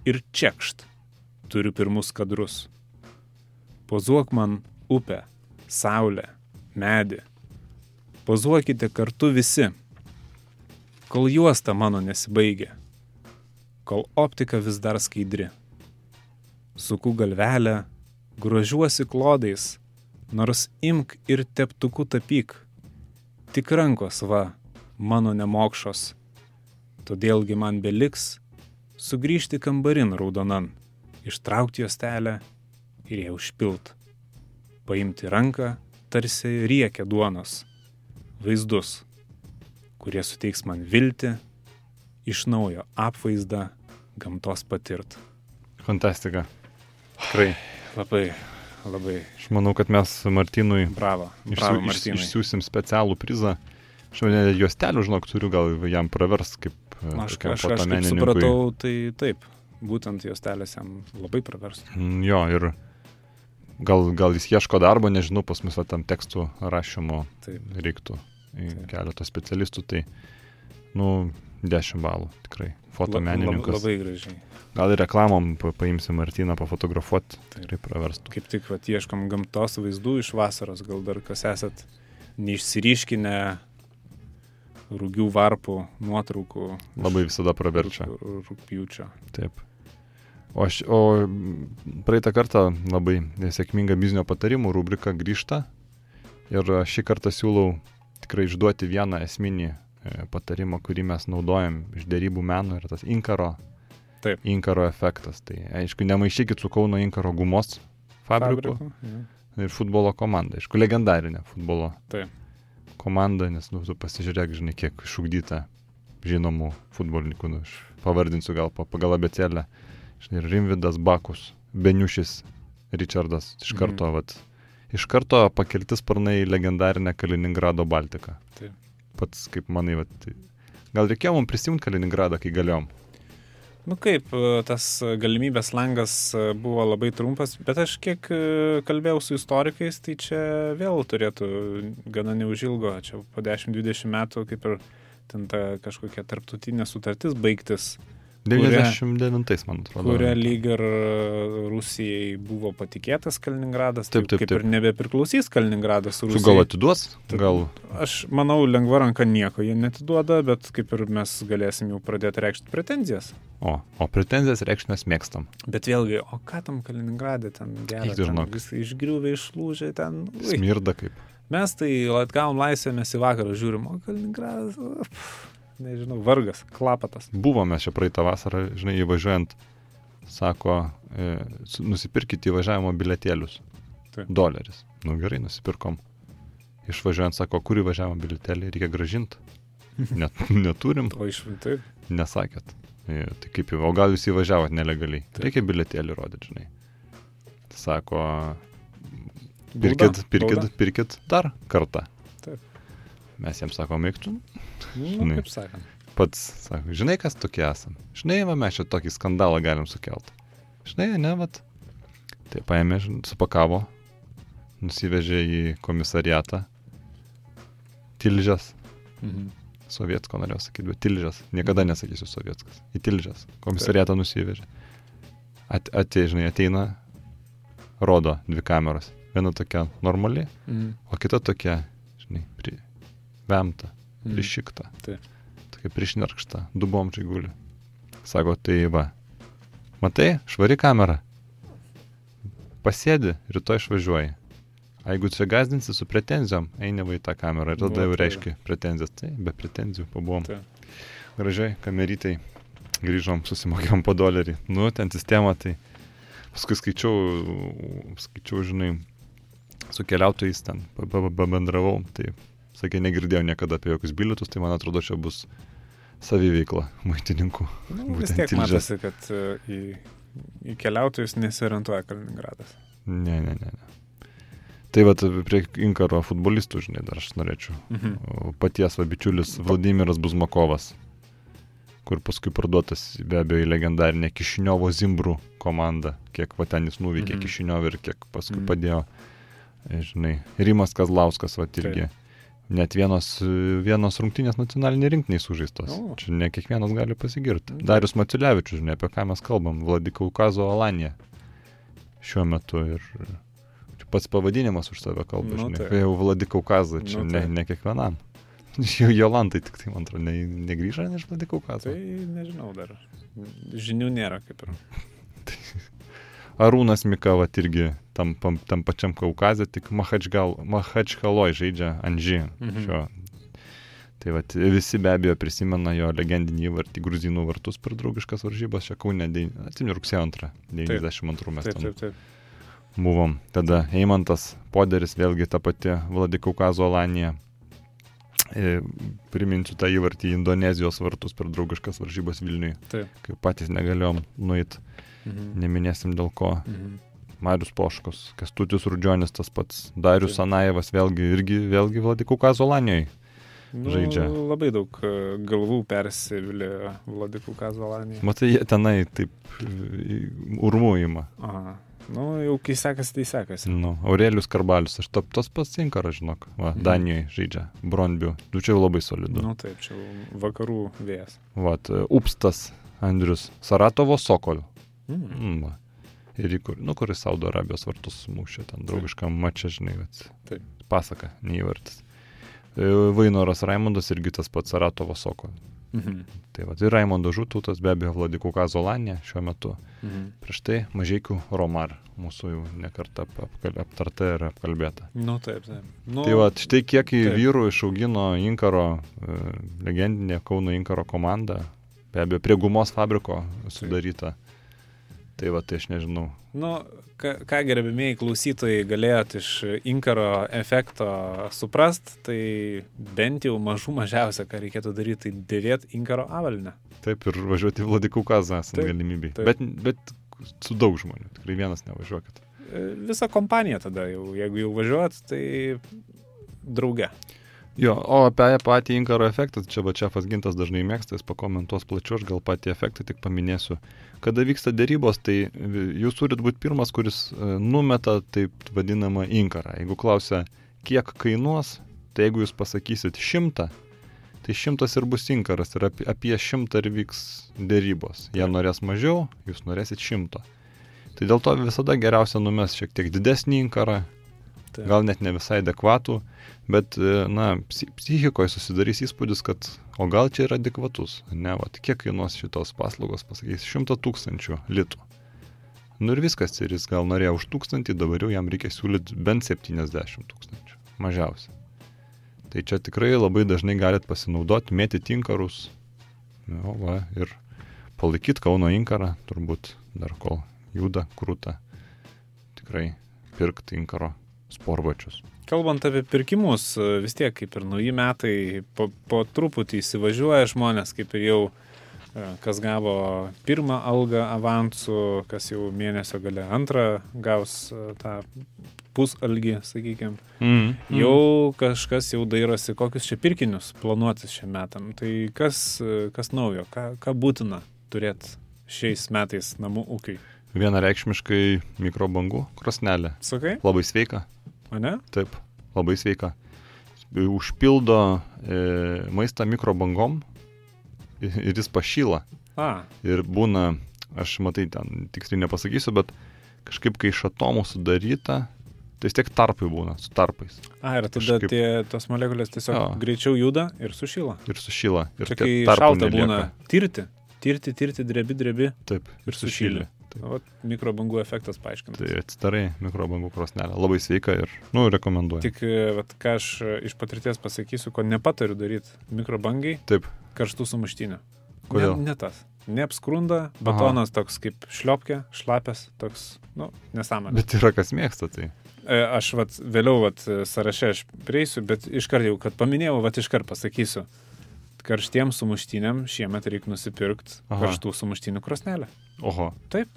ir čekšt, turiu pirmus kadrus. Pozuok man upę, saulę, medį. Pozuokite kartu visi, kol juosta mano nesibaigia, kol optika vis dar skaidri. Suku galvelę, grožiuosi klodais, nors imk ir teptuku tapyk. Tik rankos va, mano nemokšos. Todėlgi man beliks sugrįžti kambarin raudonan, ištraukti juostelę ir ją užpilt. Paimti ranką, tarsi riekia duonos, vaizdus, kurie suteiks man viltį, iš naujo apvaizdą gamtos patirt. Fantastika. Tikrai. Labai, labai Aš manau, kad mes Martinui bravo. išsiu, Bravo, iš, Martynai. išsiųsim specialų prizą. Aš jau juostelių, žinok, turiu, gal jam pravers kaip Aš, aš, aš kaip supratau, tai taip, būtent jos telės jam labai praverstų. Mm, Jo, ir gal, gal jis ieško darbo, nežinau, pas mus tam tekstų rašymo Taip. reiktų keletą specialistų, tai, nu, 10 balų tikrai. Fotomenininkas. Lab, labai gražiai. Gal ir reklamom pa- paimsim Martyną pafotografuoti, tikrai praverstų. Kaip tik vat, ieškom gamtos vaizdų iš vasaros, gal dar kas esat neišsiriškinę rūgių varpų nuotraukų. Labai visada praverčia. rū- rū- Rūpjūčio. Taip. O, aš, o praeitą kartą labai sėkminga biznio patarimų rubrika grįžta. Ir šį kartą siūlau tikrai išduoti vieną esminį e, patarimą, kurį mes naudojam iš dėrybų meno ir tas inkaro, Taip. inkaro efektas. Tai aišku, nemaišykit su Kauno inkaro gumos fabriku, Fabriku, jo. ir futbolo komanda. Aišku, legendarinė futbolo Taip. komanda, nes nu, tu pasižiūrėk, žinai, kiek išugdyta žinomų futbolininkų, nu, aš pavardinsiu gal pa- pagal abecėlę. Žinai, ir Rimvidas Bakus, Beniušis, Richardas, iš Mhm. karto, vat, iš karto pakelti sparnai į legendarinę Kaliningrado Baltiką. Taip. Pats, kaip manai, vat, gal reikėjo mums prisimti Kaliningradą, kai galėjom. Nu kaip, e, tas galimybės langas e, buvo labai trumpas, bet aš kiek e, kalbėjau su istorikais, tai čia vėl turėtų gana neužilgo, čia po 10-20 metų kaip ir ten ta kažkokia tarptautinė sutartis baigtis, 99, man atrodo. kuria lyg ir Rusijai buvo patikėtas Kaliningradas, Taip, taip, kaip taip. ir nebepriklausys Kaliningradas Tu Rusijai. gal atiduos? Gal Aš manau, lengva ranka nieko jie netiduoda, bet kaip ir mes galėsim jau pradėti reikšti pretenzijas. O, o pretenzijas reikšti mes mėgstam. Bet vėlgi, o ką tam Kaliningradė ten tu žinok. Visai išgriuvę, išlūžę ten. Ui. Smirda kaip. Mes tai atgavom laisvę, mes į vakarą žiūrim, o Kaliningradas, pff, nežinau, vargas, klapatas. Buvome čia praeitą vasarą, žinai, įvažiuojant, sako, e, nusipirkite įvažiavimo biletėlius. Taip. Doleris. Nu gerai, nusipirkom. Išvažiuojant, sako, kur įvažiavimo biletėlį reikia gražinti. [LAUGHS] Net, neturim, O iš taip. nesakėt. E, Tai kaip jau, o gal jūs įvažiavot nelegaliai. Taip. Reikia biletėlį rodyti, žinai. Sako, pirkit, pirkit, pirkit dar kartą. Taip. Mes jiems sakom, eik tu Nu, kaip sakant. pats, sako, žinai, kas tokie esam. Žinai, va, mes čia tokį skandalą galim sukelt. Žinai, ne, vat. Tai paėmė, supakavo, nusivežė į komisariatą. Tilžės. Mhm. Sovietsko norėjau sakyti, bet Tilžės. Niekada nesakysiu Sovietskas. Į Tilžės. Komisariatą nusivežė. At, atei, žinai, ateina, rodo dvi kameros. Viena tokia normali, Mhm. o kita tokia, žinai, pri, vemta, Mhm. prišikta. Taip. Tokia prišnirkšta, dubomčiai guli. Sako, tai va. Matai, švari kamera. Pasėdi, rytoj išvažiuoji. A jeigu čia gazdinsi su pretenzijom, eini va į tą kamerą ir tada Nu, jau tai- reiškia pretenzijas. Tai be pretenzijų pabuvom. Taip. Gražiai, kamerytai. Grįžom, susimokėjom po dolerį. Nu, ten sistema, tai paskui skaičiau, skaičiau, žinai, su keliautojais ten pa- pa- pabendravau. Tai, sakė, negirdėjau niekada apie jokius bilietus, tai man atrodo, čia bus saviveikla muitininkų. Nu, vis tiek Tilžės. matosi, kad e, į, į keliautojus nesiorientuoja Kaliningradas. Ne, ne, ne. ne. Tai va, prie Inkaro futbolistų, žinai, dar aš norėčiau. Mhm. Paties va bičiulis Vladimiras Buzmakovas, kur paskui parduotas be abejo į legendarinę Kišiniovo Zimbrų komandą, kiek va ten jis nuveikė Mhm. Kišiniovą ir kiek paskui Mhm. padėjo, e, žinai, Rimas Kazlauskas, va irgi. Net vienos, vienos rungtynės nacionaliniai rinktiniai sužaistos. O. Čia ne kiekvienas gali pasigirti. Mhm. Darius Maciulevičius, žinai, apie ką mes kalbam, Vladikaukazo Alanija šiuo metu ir pats pavadinimas už save kalba, Nu, žinai. Kai jau Vladikaukazą, čia Nu, ne, taip. ne kiekvienam. [LAUGHS] Jau Jolantai tik tai, man atrodo, ne, negrįžo iš Vladikaukazo. Tai nežinau dar. Žinių nėra kaip ir. [LAUGHS] Arūnas Mikava irgi tam, pam- tam pačiam Kaukazė, tik Mahačkaloj žaidžia Anži. Mhm. Šio. Tai vat, visi be abejo prisimena jo legendinį vartį Gruzinų vartus per draugiškas varžybas, čia Kaune, atsimenu, rugsėjo 2, 92 mes Taip, taip, taip. buvom. Tada Eimantas Poderis, vėlgi ta pati Vladikaukazo Alanija. E, Priminsiu tą įvartį į Indonezijos vartus per draugiškas varžybas Vilniui, Taip. kai patys negalėjom nueiti, Mhm. neminėsim dėl ko. Mhm. Marius Poškus, Kestutis Rudžionis, tas pats Darius Taip. Anajevas, vėlgi, irgi, vėlgi Vladikaukazo Alanijoje. Nu, Žaidžia. Labai daug e, galvų persivilė Vladikų Kazolanija. Matai, jie tenai taip urmuojama. Aha. Nu, jau kai sekasi, tai sekasi. Nu, Aurelius Karbalius, aš top tas pats Inkaras, žinok, va, Mhm. Danijoje žaidžia, Bronbiu, nu čia jau labai solidu. Nu taip, čia vakarų vėjas. Vat, e, Upstas Andrius, Saratovo Sokol. Mm. Mm. Ir į kur, nu, kuris Saudo Arabijos vartus mušė, ten draugiškam mačia, žinai, vat, Taip. pasaka, neįvartis. E, Vainoras Raimondas irgi tas pats Saratovo Sokol. Mhm. Tai va, ir Raimondo Žutautas, be abejo, Vladikaukazo Lanė šiuo metu. Mhm. Prieš tai Mažiekių Romar, mūsų jau nekarta apkal- aptarta ir apkalbėta. Nu taip, taip. Nu, Tai va, štai kiek į taip. vyrų išaugino Inkaro, e, legendinė Kauno Inkaro komanda, be abejo, prie gumos fabriko sudaryta. Tai va, tai aš nežinau. Nu, ką, ką gerbimieji klausytojai galėjot iš Inkaro efekto suprast, tai bent jau mažų mažiausia, ką reikėtų daryti, tai dėvėti Inkaro avalynę. Taip ir važiuoti į Vladikaukazą esant taip. Bet, bet su daug žmonių, tikrai vienas nevažiuokit. E, Visa kompanija tada jau, jeigu jau važiuot, tai drauge. Jo, o apie patį Inkaro efektą, čia va Čefas Gintas dažnai mėgsta, jis pakomentuos plačiau, aš gal patį efektą tik paminėsiu. Kada vyksta dėrybos, tai jūs turit būti pirmas, kuris e, numeta taip vadinamą Inkarą. Jeigu klausia, kiek kainuos, tai jeigu jūs pasakysit šimtą, Tai šimtas ir bus inkaras ir apie šimtą ir vyks dėrybos. Jie norės mažiau, jūs norėsit šimto. Tai dėl to visada geriausia numes šiek tiek didesnį inkarą, Taip. gal net ne visai adekvatų, bet, e, na, psi- psichikoje susidarys įspūdis, kad o gal čia yra adekvatus. Ne, va, kiek kainuos šitos paslaugos, pasakys, šimtą tūkstančių litų. Nu ir viskas, ir jis gal norėjo už tūkstantį, dabar jau jam reikia siūlyti bent 70 tūkstančių. Mažiausiai. Tai čia tikrai labai dažnai galit pasinaudoti, mėtyti inkarus. Nu, va, ir palaikyti Kauno inkarą, turbūt dar kol juda krūta. Tikrai pirkti inkaro sporbačius. Kalbant apie pirkimus, vis tiek kaip ir nauji metai, po, po truputį įsivažiuoja žmonės, kaip ir jau e, kas gavo pirmą algą avansų, kas jau mėnesio gale antrą gaus e, tą pusalgį, sakykime. Mm. Jau kažkas jau dairosi, kokius čia pirkinius planuotis šiam metam. Tai kas, e, kas naujo, ką, ką būtina turėti šiais metais namų ūkiai? Vienareikšmiškai mikrobangų krosnelė. Sakai, Labai sveika. Ne? Taip, labai sveika. Užpildo e, maistą mikrobangom ir jis pašyla. A, Ir būna, aš matai, ten tiksliai nepasakysiu, bet kažkaip kai iš atomų sudaryta, tai vis tiek tarpai būna, su tarpais. a ir tada Kažkaip- tie, tos molekulės tiesiog Jo. greičiau juda ir sušyla. Ir sušyla. Ir Čia kai šalta nelieka. būna tirti, tirti, tirti, drebi, drebi. Taip, ir sušyli. O mikrobangų efektas paaiškintas. Tai atsidarai mikrobangų krosnelę. Labai sveika ir, nu, rekomenduoju. Tik, e, vat, ką aš e, iš patirties pasakysiu, ko nepatariu daryti mikrobangai, Taip, karštų sumuštinių. Kodėl? Ne, ne tas. Neapskrunda, batonas toks kaip šliopkė, šlapės, toks, nu, nesąmonė. bet yra kas mėgsta tai. E, Aš vat, vėliau vat, sąraše aš prieisiu, bet iškart jau, kad paminėjau, vat iškart pasakysiu. Karštiem sumuštiniam šiemet reikia nusipirkti karštų sumuštinių krosnelę. Oho, Taip,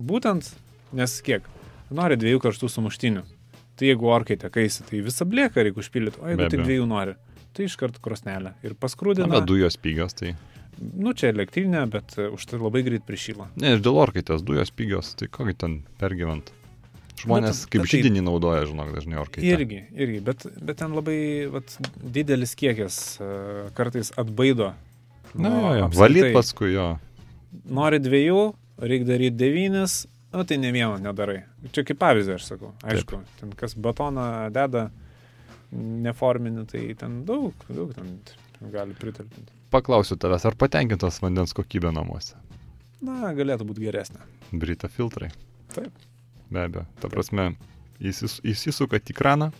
būtent, nes kiek, nori dviejų karštų sumuštinių. Tai jeigu orkai tekaisi, tai visą blėką reikia užpildyti, o jeigu tik dviejų nori, tai iškart krosnelę. Ir na, paskrūdina. bet dujos pigios, tai. Nu, čia elektrinė, bet e, už tai labai greit prišyla. Ne, ir dėl orkaitės dujos pigios, tai kokį ten pergyvent. Žmonės Bet- kaip bet tai- žydinį naudoja, žinok, dažnai orkaitę. Irgi, irgi, bet, bet ten labai vat, didelis kiekis e, kartais atbaido. Na, nuo jo, jo. Valyt paskui jo. Nori dviejų, reikia daryti devynis, o tai ne vieno nedarai. Čia kaip pavyzdį aš sakau. Aišku, Taip. ten kas batoną deda neforminį, tai ten daug, daug ten gali pritalpinti. Paklausiu tavęs, ar patenkintas vandens kokybė namuose? Na, galėtų būti geresnė. Brita filtrai. Taip. Be abejo. Ta prasme, įsis, įsisukat į kraną,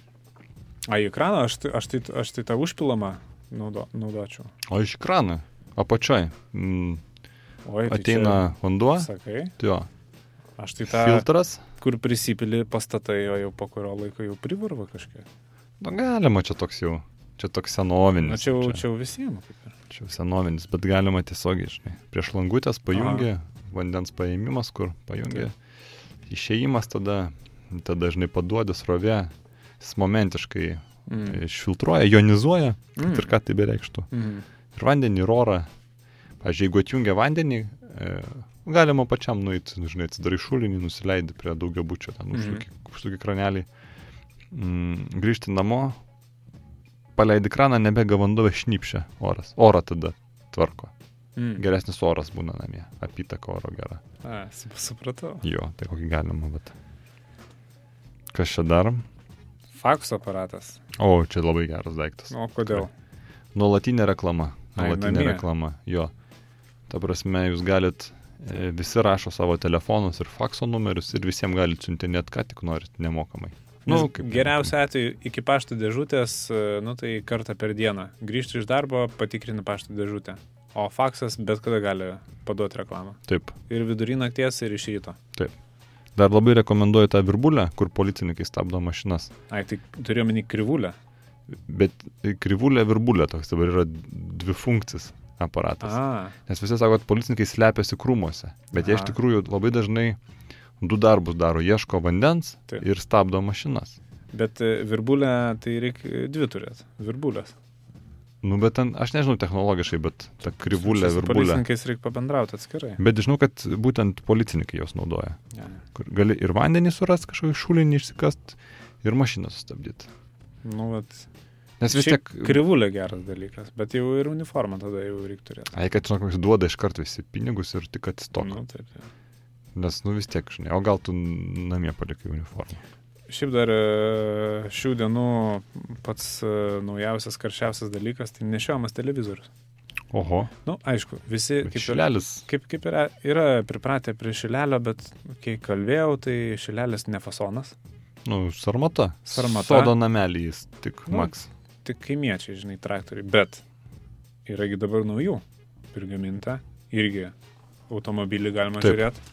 A, į ekraną aš, tai- aš, tai, aš tai tą užpilamą naudo, naudočiau. o iš krano apačioj mm, Oi, tai ateina vanduo, Čia, sakai, tai jo, aš tai tą, filtras. kur prisipili pastatai, o jau po kurio laiko jau privarva kažkiek. Nu, galima čia toks jau, čia toks senovinis. Na, čia, jau- čia, jau visiems. Čia jau senovinis, bet galima tiesiogiai, žinai. Prieš langutės pajungi, vandens paėmimas, kur pajungi. Išėjimas tada, tada, žinai, paduodi srovė, jis momentiškai Mm. išfiltruoja, ionizuoja, kad Mm. ir ką tai bereikštų. Mm. Ir vandenį, ir orą. Pavyzdžiui, jeigu atjungia vandenį, e, galima pačiam nueiti, žinai, atsidarai šulinį, nusileidi prie daugia bučio, ten Mhm. užsuki, užsuki kranelį, mm, grįžti namo, paleidi kraną, nebega vanduo, šnypšia oras. Orą tada tvarko. Mm. Geresnis oras būna namie, apytaka oro gera. A, sup- supratau. Jo, tai kokį galima, bet. Kas čia dar? Fakso aparatas. O, čia labai geras daiktas. O kodėl? Nuolatinė reklama. Ai, Nuolatinė namie. reklama. Jo. Ta prasme, jūs galit, e, visi rašo savo telefonus ir fakso numerius ir visiems galit siuntinėti, ką tik norit, nemokamai. Nu, kaip- geriausiu atveju iki pašto dėžutės, e, nu tai kartą per dieną. Grįžti iš darbo, patikrini pašto dėžutę. O faksas bet kada gali paduoti reklamą. Taip. Ir vidury nakties, ir iš ryto. Dar labai rekomenduoju tą virbulę, kur policininkai stabdo mašinas. Ai, tai turiu menį krivulę. Bet krivulė virbulė toks dabar yra dvi funkcis aparatas. A, Nes visi sako, kad policininkai slepiasi krūmuose. Bet jie iš tikrųjų labai dažnai du darbus daro. Ieško vandens Taip. ir stabdo mašinas. bet e, virbulę tai reikia dvi turėti. Virbulės. Nu, bet ten, aš nežinau technologiškai, bet ta krivulė, su virbulė. Policininkais reikia pabendrauti atskirai. Bet žinau, kad būtent policininkai jos naudoja. Ja. Kur gali ir vandenį surasti, kažkokį šulinį išsikast, ir mašiną sustabdyti. Nu, vat, Nes vis tiek... Krivulė geras dalykas, bet jau ir uniformą tada jau reikia turėti. Ai, kad žinok, jis duoda iš karto visi pinigus ir tik atstok. Nu, taip, taip. Nes, nu vis tiek, žinai, o gal tu namie palikai uniformą. Šiaip dar e, šių dienų pats e, naujausias, karščiausias dalykas, tai nešiojamas televizorius. Oho, Na, nu, aišku, visi kaip ir, šilelis. kaip, kaip yra, yra pripratę prie šilelio, bet kai kalbėjau, tai šilelis ne fasonas, Nu, sarmata. Sarmata. Sodo namelį jis, tik Nu, maks. tik kaimiečiai, žinai, traktoriai, bet yragi dabar naujų prigaminta, irgi automobilį galima Taip. žiūrėti,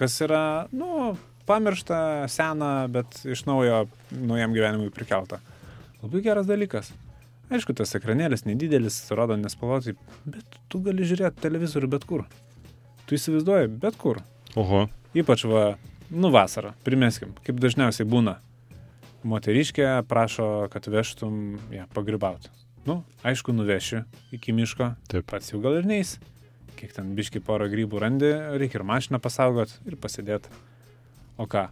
kas yra, nu, pamiršta, sena, bet iš naujo naujam gyvenimui prikelta. Labai geras dalykas. Aišku, tas ekranėlis nedidelis, rodo nespalvotai, bet tu gali žiūrėti televizorių bet kur. Tu įsivaizduoji bet kur. Oho, Ypač va, nu vasarą, primeskim, kaip dažniausiai būna. Moteriškė prašo, kad vežtum ją pagribauti. Nu, aišku, nuveši iki miško, taip. pats jau gal ir neis. Kiek ten biški porą grybų randi, reikia ir mašiną pasaugot ir pasidėti. O ką?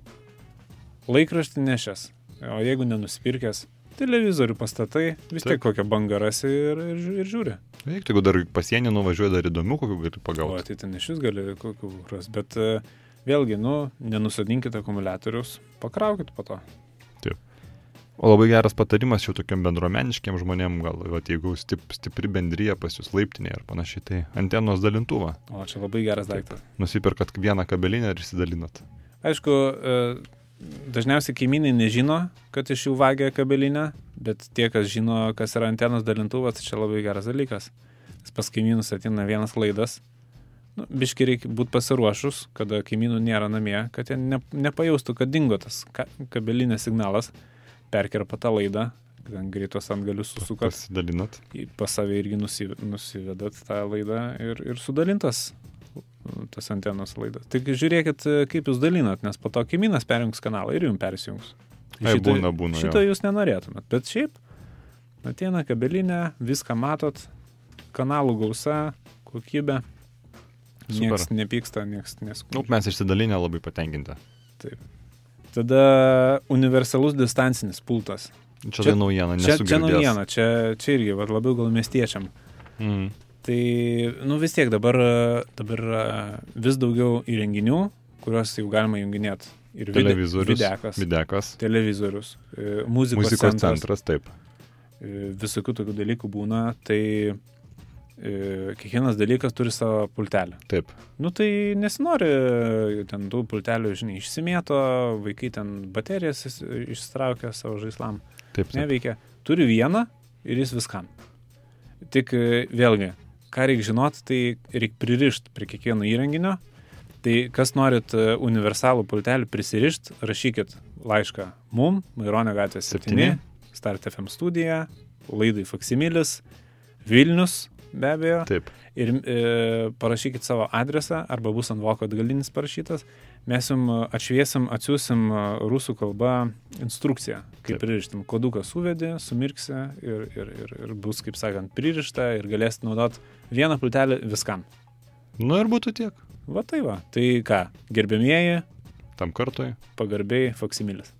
Laikraštį nešęs. O jeigu nenusipirkęs, televizorių pastatai, vis tiek Taip. kokią bangą rasi ir, ir, ir žiūri. Eik, jeigu dar pasienį nuvažiuoji, dar įdomių kokių gali O pagauti. tai ten iš vis gali kokių ras. Bet e, vėlgi, nu, nenusodinkite akumuliatorius, pakraukit po to. O labai geras patarimas jau tokiam bendruomeniškiam žmonėm, gal, va, jeigu stip, stipri bendryje pas jūs laiptinėje ar panašiai, tai antenos dalintuvą. O čia labai geras daiktas. Nusipirkat vieną kabelinę ir įsidalinat. Aišku, e, dažniausiai kaimynai nežino, kad iš jų vagia kabelinę, bet tie, kas žino, kas yra antenos dalintuvas, tai čia labai geras dalykas. Nes pas kaimynus ateina vienas laidas. Nu, biški reikia būti pasiruošus, kada kaimynų nėra namie, kad jie ne, nepajaustų, kad dingo tas ka, kabelinės signalas, perkerpa tą laidą, ten greitos ant galius susukat, Pasidalinat. pas save irgi nusi, nusivedat tą laidą ir, ir sudalintas tas antenos laidas. Tik žiūrėkit, e, kaip jūs dalinat, nes po to kaimynas perjungs kanalą ir jums persijungs. Ai, būna, būna, jo. Šito jūs nenorėtumėt, bet šiaip ateina kabelinė, viską matot, kanalų gausa, kokybė. Niekas nepyksta, niekas Nu, neskūpia. mes išsidalinę labai patenkinti. Tada universalus distancinis pultas. Čia, Čia- čia naujiena, Čia, nesu čia girdėjęs. naujiena, čia, čia irgi vat, labiau gal miestiečiam. Mm. Tai, nu vis tiek dabar, dabar vis daugiau įrenginių, kuriuos jau galima junginėti. Ir Televizorius. videkas, Videkas. televizorius, e, muzikos, Muzikos centras, centras, taip. e, visokių tokių dalykų būna, tai e, kiekvienas dalykas turi savo pultelę. Taip. Nu tai nesinori ten tų pultelių, žinai, išsimėto, vaikai ten baterijas išsitraukia savo žaislam Taip, taip. neveikia. Turi vieną ir jis viskam. Tik vėlgi, ką reikia žinoti, tai reikia pririšti prie kiekvieno įrenginio. Tai kas norit e, universalų pultelį prisirišti, rašykit laišką mum, Maironio gatvė 7, Septyni. Start FM studija, laidai Faksimilis, Vilnius, be abejo. Taip. Ir e, parašykit savo adresą, arba bus ant voko atgalinis parašytas. Mes jums atšviesim, atsiųsim e, rusų kalba instrukciją, kaip Taip. pririštim. Koduką suvedė, sumirksi ir, ir, ir, ir bus, kaip sakant, pririšta ir galėsit naudoti vieną pultelį viskam. Nu ir būtų tiek. Va tai va. Tai ką, gerbėmieji, Tam kartui. pagarbiai, faksimilis.